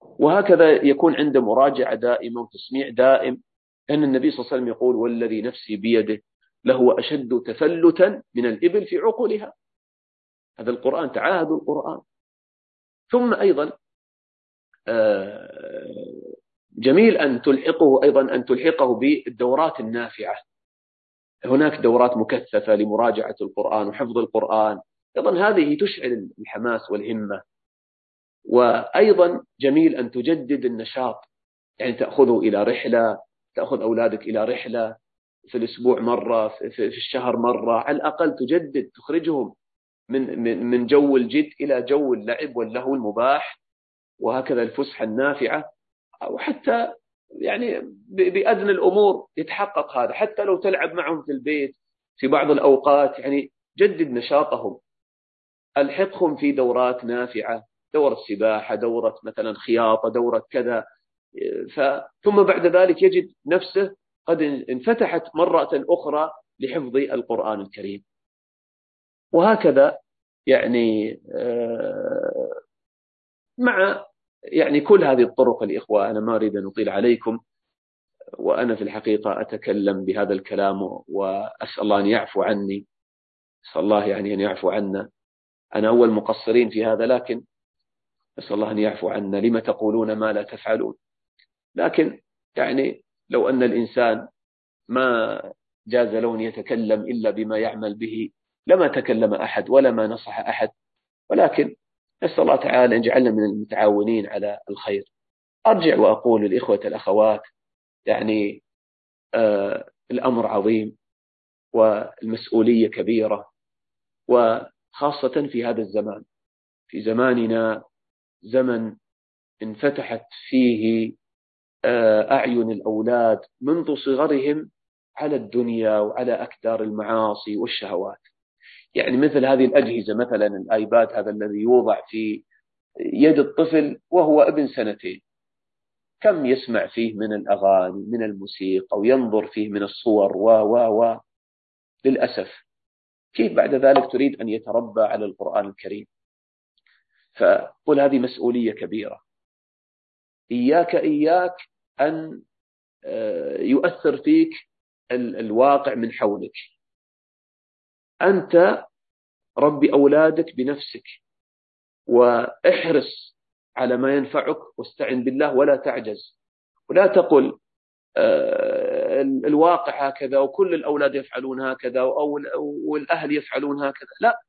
[SPEAKER 2] وهكذا يكون عنده مراجعة دائمة وتسميع دائم أن النبي صلى الله عليه وسلم يقول والذي نفسي بيده لهو أشد تفلتا من الإبل في عقولها. هذا القرآن تعاهدوا القرآن. ثم أيضا آه، جميل أن تلحقه أيضا أن تلحقه بالدورات النافعة. هناك دورات مكثفة لمراجعة القرآن وحفظ القرآن. أيضا هذه تشعل الحماس والهمة. وأيضا جميل أن تجدد النشاط. يعني تأخذه إلى رحلة تأخذ أولادك إلى رحلة في الأسبوع مرة في الشهر مرة. على الأقل تجدد تخرجهم من من من جو الجد إلى جو اللعب واللهو المباح. وهكذا الفسحة النافعة. أو حتى يعني بأدنى الأمور يتحقق هذا. حتى لو تلعب معهم في البيت في بعض الأوقات يعني جدد نشاطهم. ألحقهم في دورات نافعة دورة سباحة دورة مثلا خياطة دورة كذا. ثم بعد ذلك يجد نفسه قد انفتحت مرة أخرى لحفظ القرآن الكريم. وهكذا يعني آه، مع يعني كل هذه الطرق الإخوة أنا ما أريد أن أطيل عليكم وأنا في الحقيقة أتكلم بهذا الكلام وأسأل الله أن يعفو عني أسأل الله يعني أن يعفو عنا. أنا أول مقصرين في هذا لكن أسأل الله أن يعفو عنا. لما تقولون ما لا تفعلون؟ لكن يعني لو أن الإنسان ما جاز له أن يتكلم إلا بما يعمل به لما تكلم أحد ولا ما نصح أحد ولكن نسأل الله تعالى أن يجعلنا من المتعاونين على الخير. أرجع وأقول للإخوة الأخوات يعني آه الأمر عظيم والمسؤولية كبيرة وخاصة في هذا الزمان. في زماننا زمن انفتحت فيه آه، أعين الأولاد منذ صغرهم على الدنيا وعلى أكدار المعاصي والشهوات. يعني مثل هذه الأجهزة مثلا الآيباد هذا الذي يوضع في يد الطفل وهو ابن سنتين. كم يسمع فيه من الأغاني من الموسيقى وينظر فيه من الصور و و و. للأسف كيف بعد ذلك تريد أن يتربى على القرآن الكريم؟ فقل هذه مسؤولية كبيرة. إياك إياك أن آه، يؤثر فيك الواقع من حولك. أنت ربي أولادك بنفسك وإحرص على ما ينفعك واستعن بالله ولا تعجز. ولا تقل آه، الواقع هكذا وكل الأولاد يفعلون هكذا أو والأهل يفعلون هكذا. لا.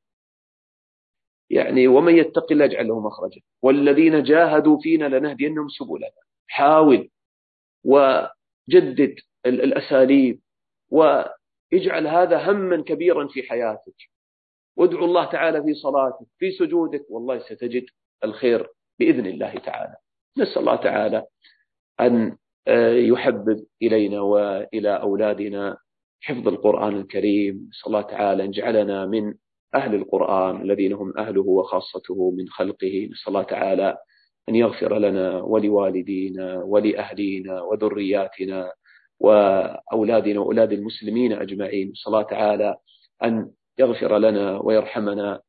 [SPEAKER 2] يعني ومن يتق الله يجعل له مخرجا. والذين جاهدوا فينا لنهدينهم سبلنا. حاول وجدد الأساليب واجعل هذا هما كبيرا في حياتك. وادعو الله تعالى في صلاتك في سجودك. والله ستجد الخير بإذن الله تعالى. نسأل الله تعالى أن آه، يحبب إلينا وإلى أولادنا حفظ القرآن الكريم. نسأل الله تعالى أن جعلنا من أهل القرآن الذين هم أهله وخاصته من خلقه. نسأل الله تعالى أن يغفر لنا ولوالدينا ولأهلينا وذرياتنا وأولادنا وأولاد المسلمين أجمعين. نسأل الله تعالى أن يغفر لنا ويرحمنا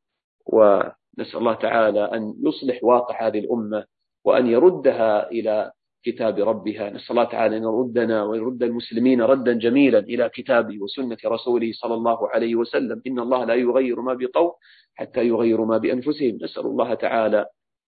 [SPEAKER 2] ونسأل الله تعالى أن يصلح واقع هذه الأمة وأن يردها إلى كتاب ربها. نسأل الله تعالى أن يردنا ويرد المسلمين ردا جميلا إلى كتابه وسنة رسوله صلى الله عليه وسلم. إن الله لا يغير ما بقوم حتى يغيروا ما بأنفسهم. نسأل الله تعالى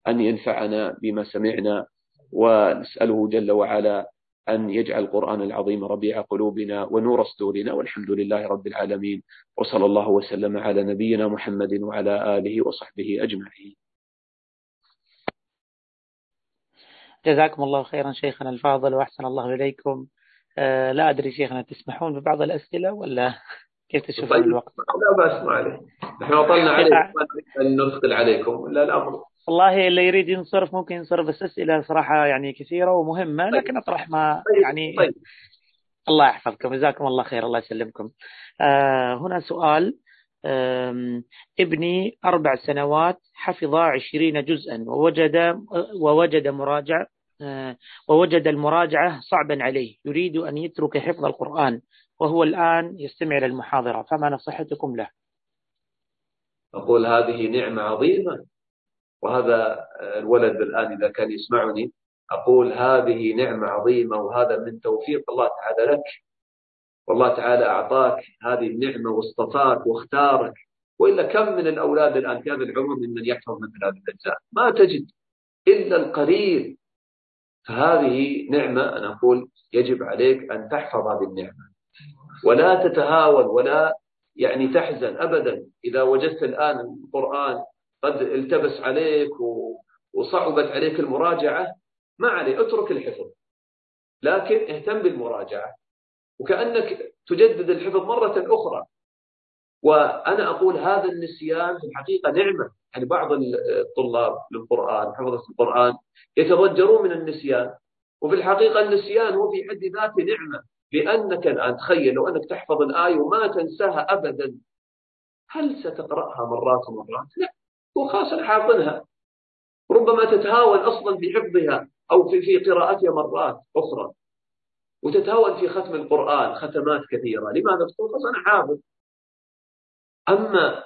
[SPEAKER 2] أن ينفعنا بما سمعنا ونسأله جل وعلا أن يجعل القرآن العظيم ربيع قلوبنا ونور صدورنا والحمد لله رب العالمين وصلى الله وسلم على نبينا محمد وعلى آله وصحبه أجمعين
[SPEAKER 1] جزاكم الله خيرا شيخنا الفاضل وأحسن الله إليكم آه لا أدري شيخنا تسمحون ببعض الأسئلة ولا كيف تشوفون طيب. الوقت؟
[SPEAKER 2] لا بأس ما عليه نحن أطلنا عليكم أن نثقل عليكم ولا الأمر
[SPEAKER 1] والله اللي يريد ينصرف ممكن ينصرف بس أسئلة صراحة يعني كثيرة ومهمة طيب. لكن أطرح ما طيب. يعني طيب. الله يحفظكم جزاكم الله خير الله يسلمكم آه هنا سؤال ابني أربع سنوات حفظ عشرين جزءا ووجد ووجد مراجع آه، ووجد المراجعة صعبا عليه يريد أن يترك حفظ القرآن وهو الآن يستمع إلى المحاضرة فما نصيحتكم له
[SPEAKER 2] أقول هذه نعمة عظيمة وهذا الولد الآن إذا كان يسمعني أقول هذه نعمة عظيمة وهذا من توفيق الله تعالى لك. والله تعالى أعطاك هذه النعمة واصطفاك واختارك. وإلا كم من الأولاد الآن في هذا العمر ممن يحفظ مثل هذه الأجزاء ما تجد إلا القليل. فهذه نعمة أنا أقول يجب عليك أن تحفظ هذه النعمة. ولا تتهاون ولا يعني تحزن أبدا. إذا وجدت الآن القرآن قد التبس عليك وصعبت عليك المراجعة ما عليه اترك الحفظ. لكن اهتم بالمراجعة. وكأنك تجدد الحفظ مرة أخرى. وأنا أقول هذا النسيان في الحقيقة نعمة. يعني بعض الطلاب للقرآن حفظة القرآن يتضجرون من النسيان. وفي الحقيقة النسيان هو في حد ذاته نعمة. لأنك الآن تخيل لو أنك تحفظ الآية وما تنساها أبدا هل ستقرأها مرات ومرات؟ لا. أنا حافظها. ربما تتهاون أصلا في حفظها أو في في قراءتها مرات أخرى. وتتهاون في ختم القرآن ختمات كثيرة. لماذا تقول؟ خلاص أنا حافظ. أما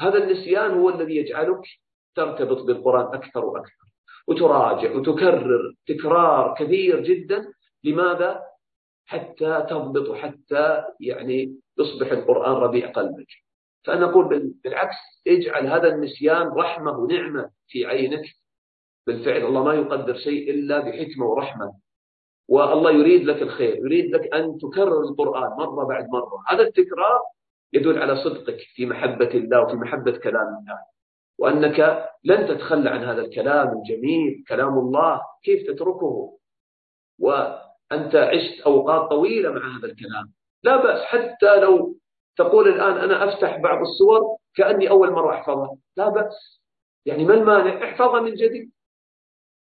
[SPEAKER 2] هذا النسيان هو الذي يجعلك ترتبط بالقرآن أكثر وأكثر. وتراجع وتكرر تكرار كثير جدا. لماذا؟ حتى تضبط وحتى يعني يصبح القرآن ربيع قلبك. فأنا أقول بالعكس اجعل هذا النسيان رحمة ونعمة في عينك. بالفعل الله ما يقدر شيء إلا بحكمة ورحمة. والله يريد لك الخير يريد لك أن تكرر القرآن مرة بعد مرة. هذا التكرار يدل على صدقك في محبة الله وفي محبة كلام الله. وأنك لن تتخلى عن هذا الكلام الجميل كلام الله كيف تتركه؟ وأنت عشت أوقات طويلة مع هذا الكلام. لا بأس حتى لو تقول الآن أنا أفتح بعض الصور كأني أول مرة أحفظها. لا بأس. يعني ما المانع؟ احفظها من جديد.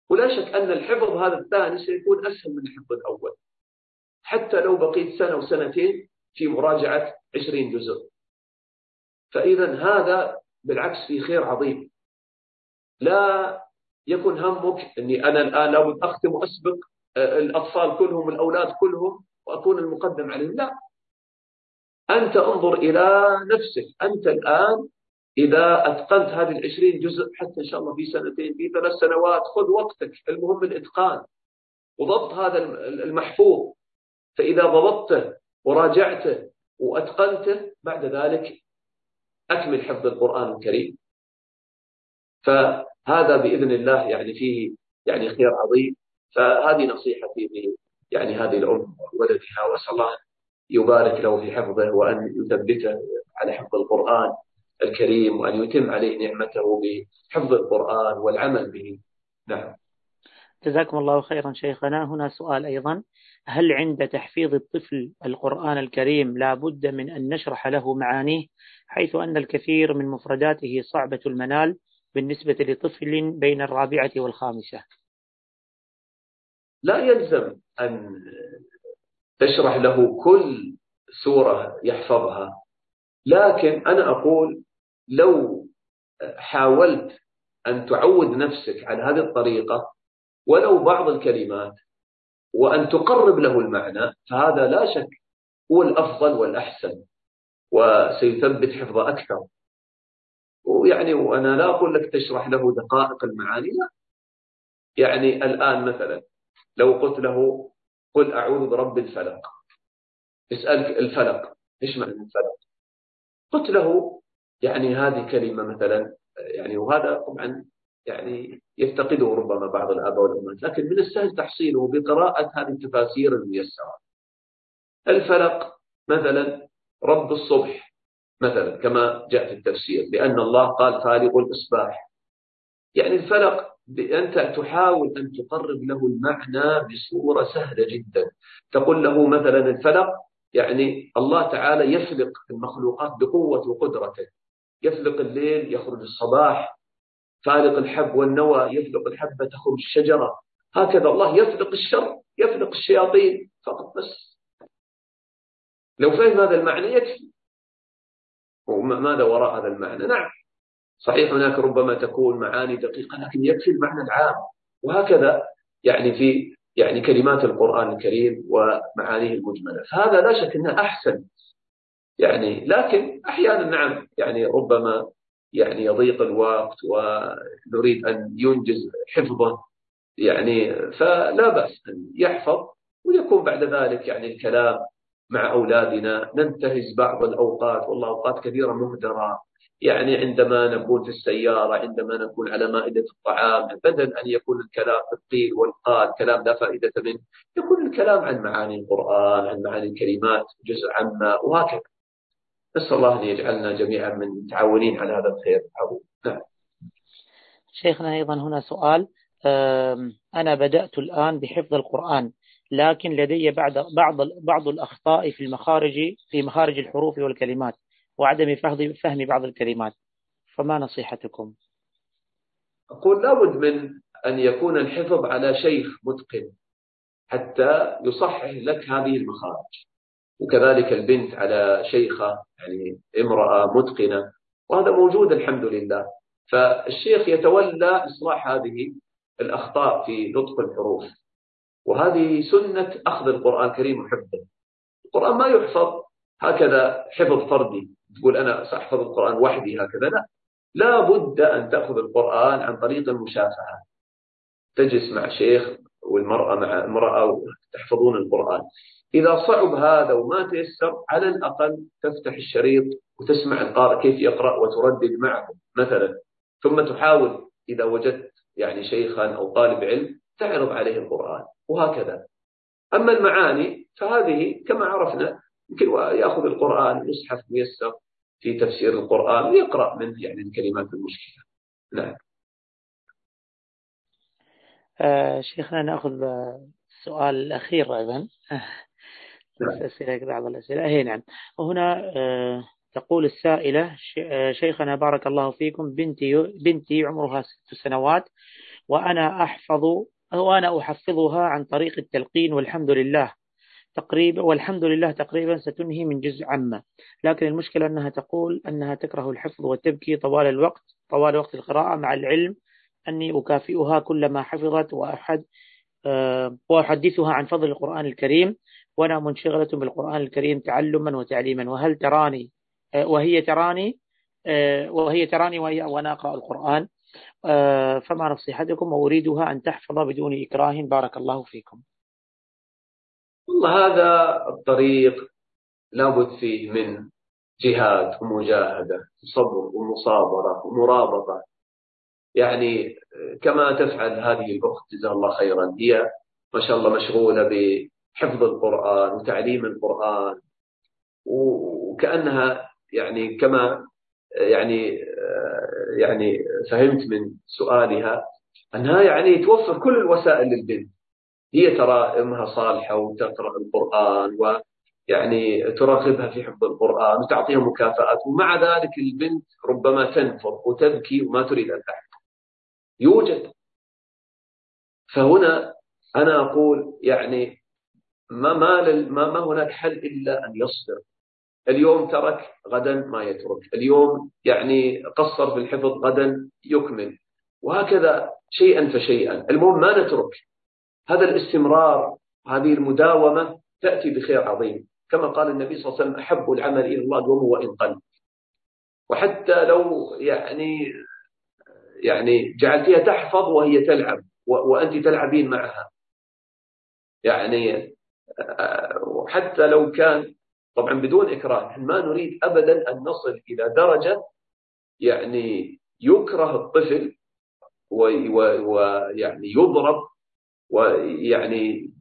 [SPEAKER 2] ولا شك أن الحفظ هذا الثاني سيكون أسهل من الحفظ الأول. حتى لو بقيت سنة وسنتين في مراجعة 20 جزء. فإذا هذا بالعكس في خير عظيم. لا يكن همك أني أنا الآن لابد أختم وأسبق آه، الأطفال كلهم الأولاد كلهم وأكون المقدم عليهم. لا. أنت انظر إلى نفسك. أنت الآن إذا أتقنت هذه العشرين جزء حتى إن شاء الله في سنتين في ثلاث سنوات خذ وقتك. المهم الإتقان. وضبط هذا المحفوظ. فإذا ضبطته وراجعته وأتقنته بعد ذلك أكمل حفظ القرآن الكريم. فهذا بإذن الله يعني فيه يعني خير عظيم. فهذه نصيحتي يعني هذه الأم وولدها وأسأل الله يبارك له في حفظه وأن يثبته على حفظ القرآن الكريم وأن يتم عليه نعمته بحفظ القرآن والعمل به. نعم.
[SPEAKER 1] جزاكم الله خيرا شيخنا. هنا سؤال أيضا. هل عند تحفيظ الطفل القرآن الكريم لا بد من أن نشرح له معانيه حيث أن الكثير من مفرداته صعبة المنال بالنسبة لطفل بين الرابعة والخامسة؟
[SPEAKER 2] لا يلزم أن تشرح له كل سورة يحفظها. لكن أنا أقول لو حاولت أن تعود نفسك على هذه الطريقة ولو بعض الكلمات وأن تقرب له المعنى فهذا لا شك هو الأفضل والأحسن وسيثبت حفظه أكثر. ويعني وأنا لا أقول لك تشرح له دقائق المعاني لا. يعني الآن مثلا لو قلت له قل أعوذ برب الفلق. اسألك الفلق. إيش معنى الفلق؟ قلت له يعني هذه كلمة مثلا يعني وهذا طبعا يعني يفتقده ربما بعض الآباء والأمهات لكن من السهل تحصيله بقراءة هذه التفاسير الميسرة. الفلق مثلا رب الصبح مثلا كما جاء في التفسير لأن الله قال فالق الإصباح. يعني الفلق أنت تحاول أن تقرب له المعنى بصورة سهلة جدا. تقول له مثلا الفلق يعني الله تعالى يفلق المخلوقات بقوة وقدرته. يفلق الليل يخرج الصباح فالق الحب والنوى يفلق الحبة تخرج الشجرة. هكذا الله يفلق الشر يفلق الشياطين فقط بس. لو فهم هذا المعنى يكفي. وماذا وراء هذا المعنى؟ نعم. صحيح هناك ربما تكون معاني دقيقة لكن يكفي المعنى العام. وهكذا يعني في يعني كلمات القرآن الكريم ومعانيه المجملة. فهذا لا شك أنه أحسن. يعني لكن أحيانا نعم يعني ربما يعني يضيق الوقت ونريد أن ينجز حفظه. يعني فلا بأس أن يحفظ ويكون بعد ذلك يعني الكلام مع أولادنا. ننتهز بعض الأوقات والله أوقات كثيرة مهدرة. يعني عندما نكون في السيارة عندما نكون على مائدة الطعام بدل أن يكون الكلام بالقيل والقال كلام لا فائدة منه. يكون الكلام عن معاني القرآن عن معاني الكلمات جزء عما وهكذا. نسأل الله أن يجعلنا جميعا من متعاونين على هذا الخير. نعم.
[SPEAKER 1] شيخنا أيضا هنا سؤال. أنا بدأت الآن بحفظ القرآن لكن لدي بعض بعض بعض الأخطاء في المخارج في مخارج الحروف والكلمات. وعدم فهم بعض الكلمات. فما نصيحتكم؟
[SPEAKER 2] أقول لابد من أن يكون الحفظ على شيخ متقن حتى يصحح لك هذه المخارج. وكذلك البنت على شيخة يعني امرأة متقنة وهذا موجود الحمد لله. فالشيخ يتولى إصلاح هذه الأخطاء في نطق الحروف. وهذه سنة أخذ القرآن الكريم وحفظه القرآن ما يحفظ هكذا حفظ فردي. تقول أنا سأحفظ القرآن وحدي هكذا لا. لا بد أن تأخذ القرآن عن طريق المشافهة. تجلس مع شيخ والمرأة مع امرأة وتحفظون القرآن. إذا صعب هذا وما تيسر على الأقل تفتح الشريط وتسمع القارئ كيف يقرأ وتردد معه مثلا. ثم تحاول إذا وجدت يعني شيخا أو طالب علم تعرض عليه القرآن وهكذا. أما المعاني فهذه كما عرفنا يمكن يأخذ القرآن مصحف ميسر في تفسير القرآن ويقرأ من يعني الكلمات المشكلة. نعم.
[SPEAKER 1] آه شيخنا نأخذ السؤال الأخير أيضا. نعم. أسئلة بعض الأسئلة. هي نعم. وهنا آه تقول السائلة آه، شيخنا بارك الله فيكم بنتي بنتي عمرها ست سنوات وأنا أحفظ وأنا أحفظها عن طريق التلقين والحمد لله. تقريبا والحمد لله تقريبا ستنهي من جزء عامة. لكن المشكلة أنها تقول أنها تكره الحفظ وتبكي طوال الوقت طوال وقت القراءة مع العلم. أني أكافئها كلما حفظت وأحد آه، وأحدثها عن فضل القرآن الكريم. وأنا منشغلة بالقرآن الكريم تعلما وتعليما. وهل تراني؟ آه، وهي تراني؟ آه، وهي تراني وهي وأنا أقرأ القرآن. فما نصيحتكم؟ وأريدها أن تحفظ بدون إكراه. بارك الله فيكم.
[SPEAKER 2] والله هذا الطريق لابد فيه من جهاد ومجاهدة وصبر ومصابرة ومرابطة. يعني كما تفعل هذه الأخت جزاها الله خيرا. هي ما شاء الله مشغولة بحفظ القرآن وتعليم القرآن. وكأنها يعني كما يعني يعني فهمت من سؤالها أنها يعني توفر كل الوسائل للبنت. هي ترى أمها صالحة وتقرأ القرآن ويعني تراقبها في حفظ القرآن وتعطيها مكافآت ومع ذلك البنت ربما تنفر وتبكي وما تريد أن تحفظ يوجد. فهنا أنا أقول يعني ما ما ما, ما هناك حل إلا أن يصبر. اليوم ترك غدا ما يترك. اليوم يعني قصر في الحفظ غدا يكمل. وهكذا شيئا فشيئا. المهم ما نترك. هذا الاستمرار هذه المداومة تأتي بخير عظيم. كما قال النبي صلى الله عليه وسلم أحب العمل إلى الله دومه وإن قل. وحتى لو يعني يعني جعلتها تحفظ وهي تلعب وأنت تلعبين معها. يعني حتى لو كان طبعا بدون إكراه ما نريد أبدا أن نصل إلى درجة يعني يكره الطفل ويعني يضرب ويعني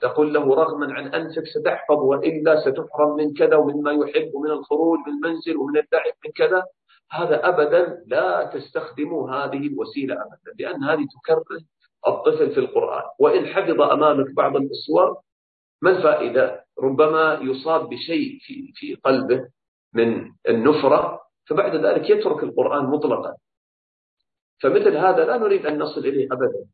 [SPEAKER 2] تقول له رغما عن أنفك ستحفظ وإلا ستحرم من كذا ومما يحب ومن الخروج من المنزل ومن اللعب من كذا هذا أبدا لا تستخدموا هذه الوسيلة أبدا لأن هذه تكره الطفل في القرآن. وإن حفظ أمامك بعض الصور ما الفائدة؟ ربما يصاب بشيء في, في قلبه من النفرة فبعد ذلك يترك القرآن مطلقا. فمثل هذا لا نريد أن نصل إليه أبدا.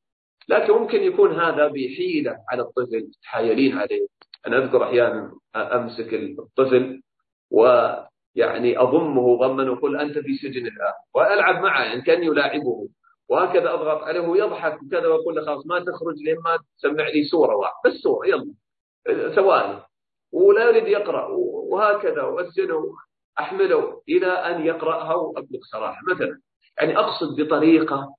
[SPEAKER 2] لكن ممكن يكون هذا بحيلة على الطفل تحايلين عليه. أنا أذكر أحيانا أمسك الطفل ويعني أضمه ضما وأقول أنت في سجن الآن وألعب معه يعني كأني ألاعبه وهكذا أضغط عليه ويضحك وكذا وأقول له خلاص ما تخرج لين ما تسمع لي سورة واحدة بس سورة يلا. ثواني. ولا يريد يقرأ. وهكذا وأسجنه أحمله إلى أن يقرأها وأبلغ صراحة مثلا يعني أقصد بطريقة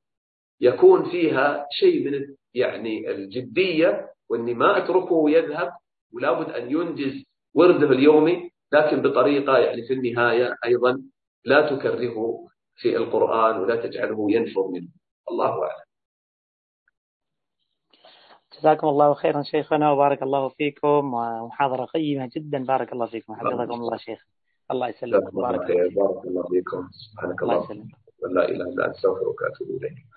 [SPEAKER 2] يكون فيها شيء من يعني الجدية وإني ما أتركه ويذهب ولا بد أن ينجز ورده اليومي لكن بطريقة يعني في النهاية أيضا لا تكرهه في القرآن ولا تجعله ينفر منه. الله أعلم.
[SPEAKER 1] جزاكم الله خيرا شيخنا وبارك الله فيكم ومحاضرة قيمة جدا. بارك الله فيكم. حفظكم الله شيخ. الله يسلمك.
[SPEAKER 2] بارك, بارك الله فيكم. سبحانك الله لا إله إلا أنت أستغفرك وأتوب إليك.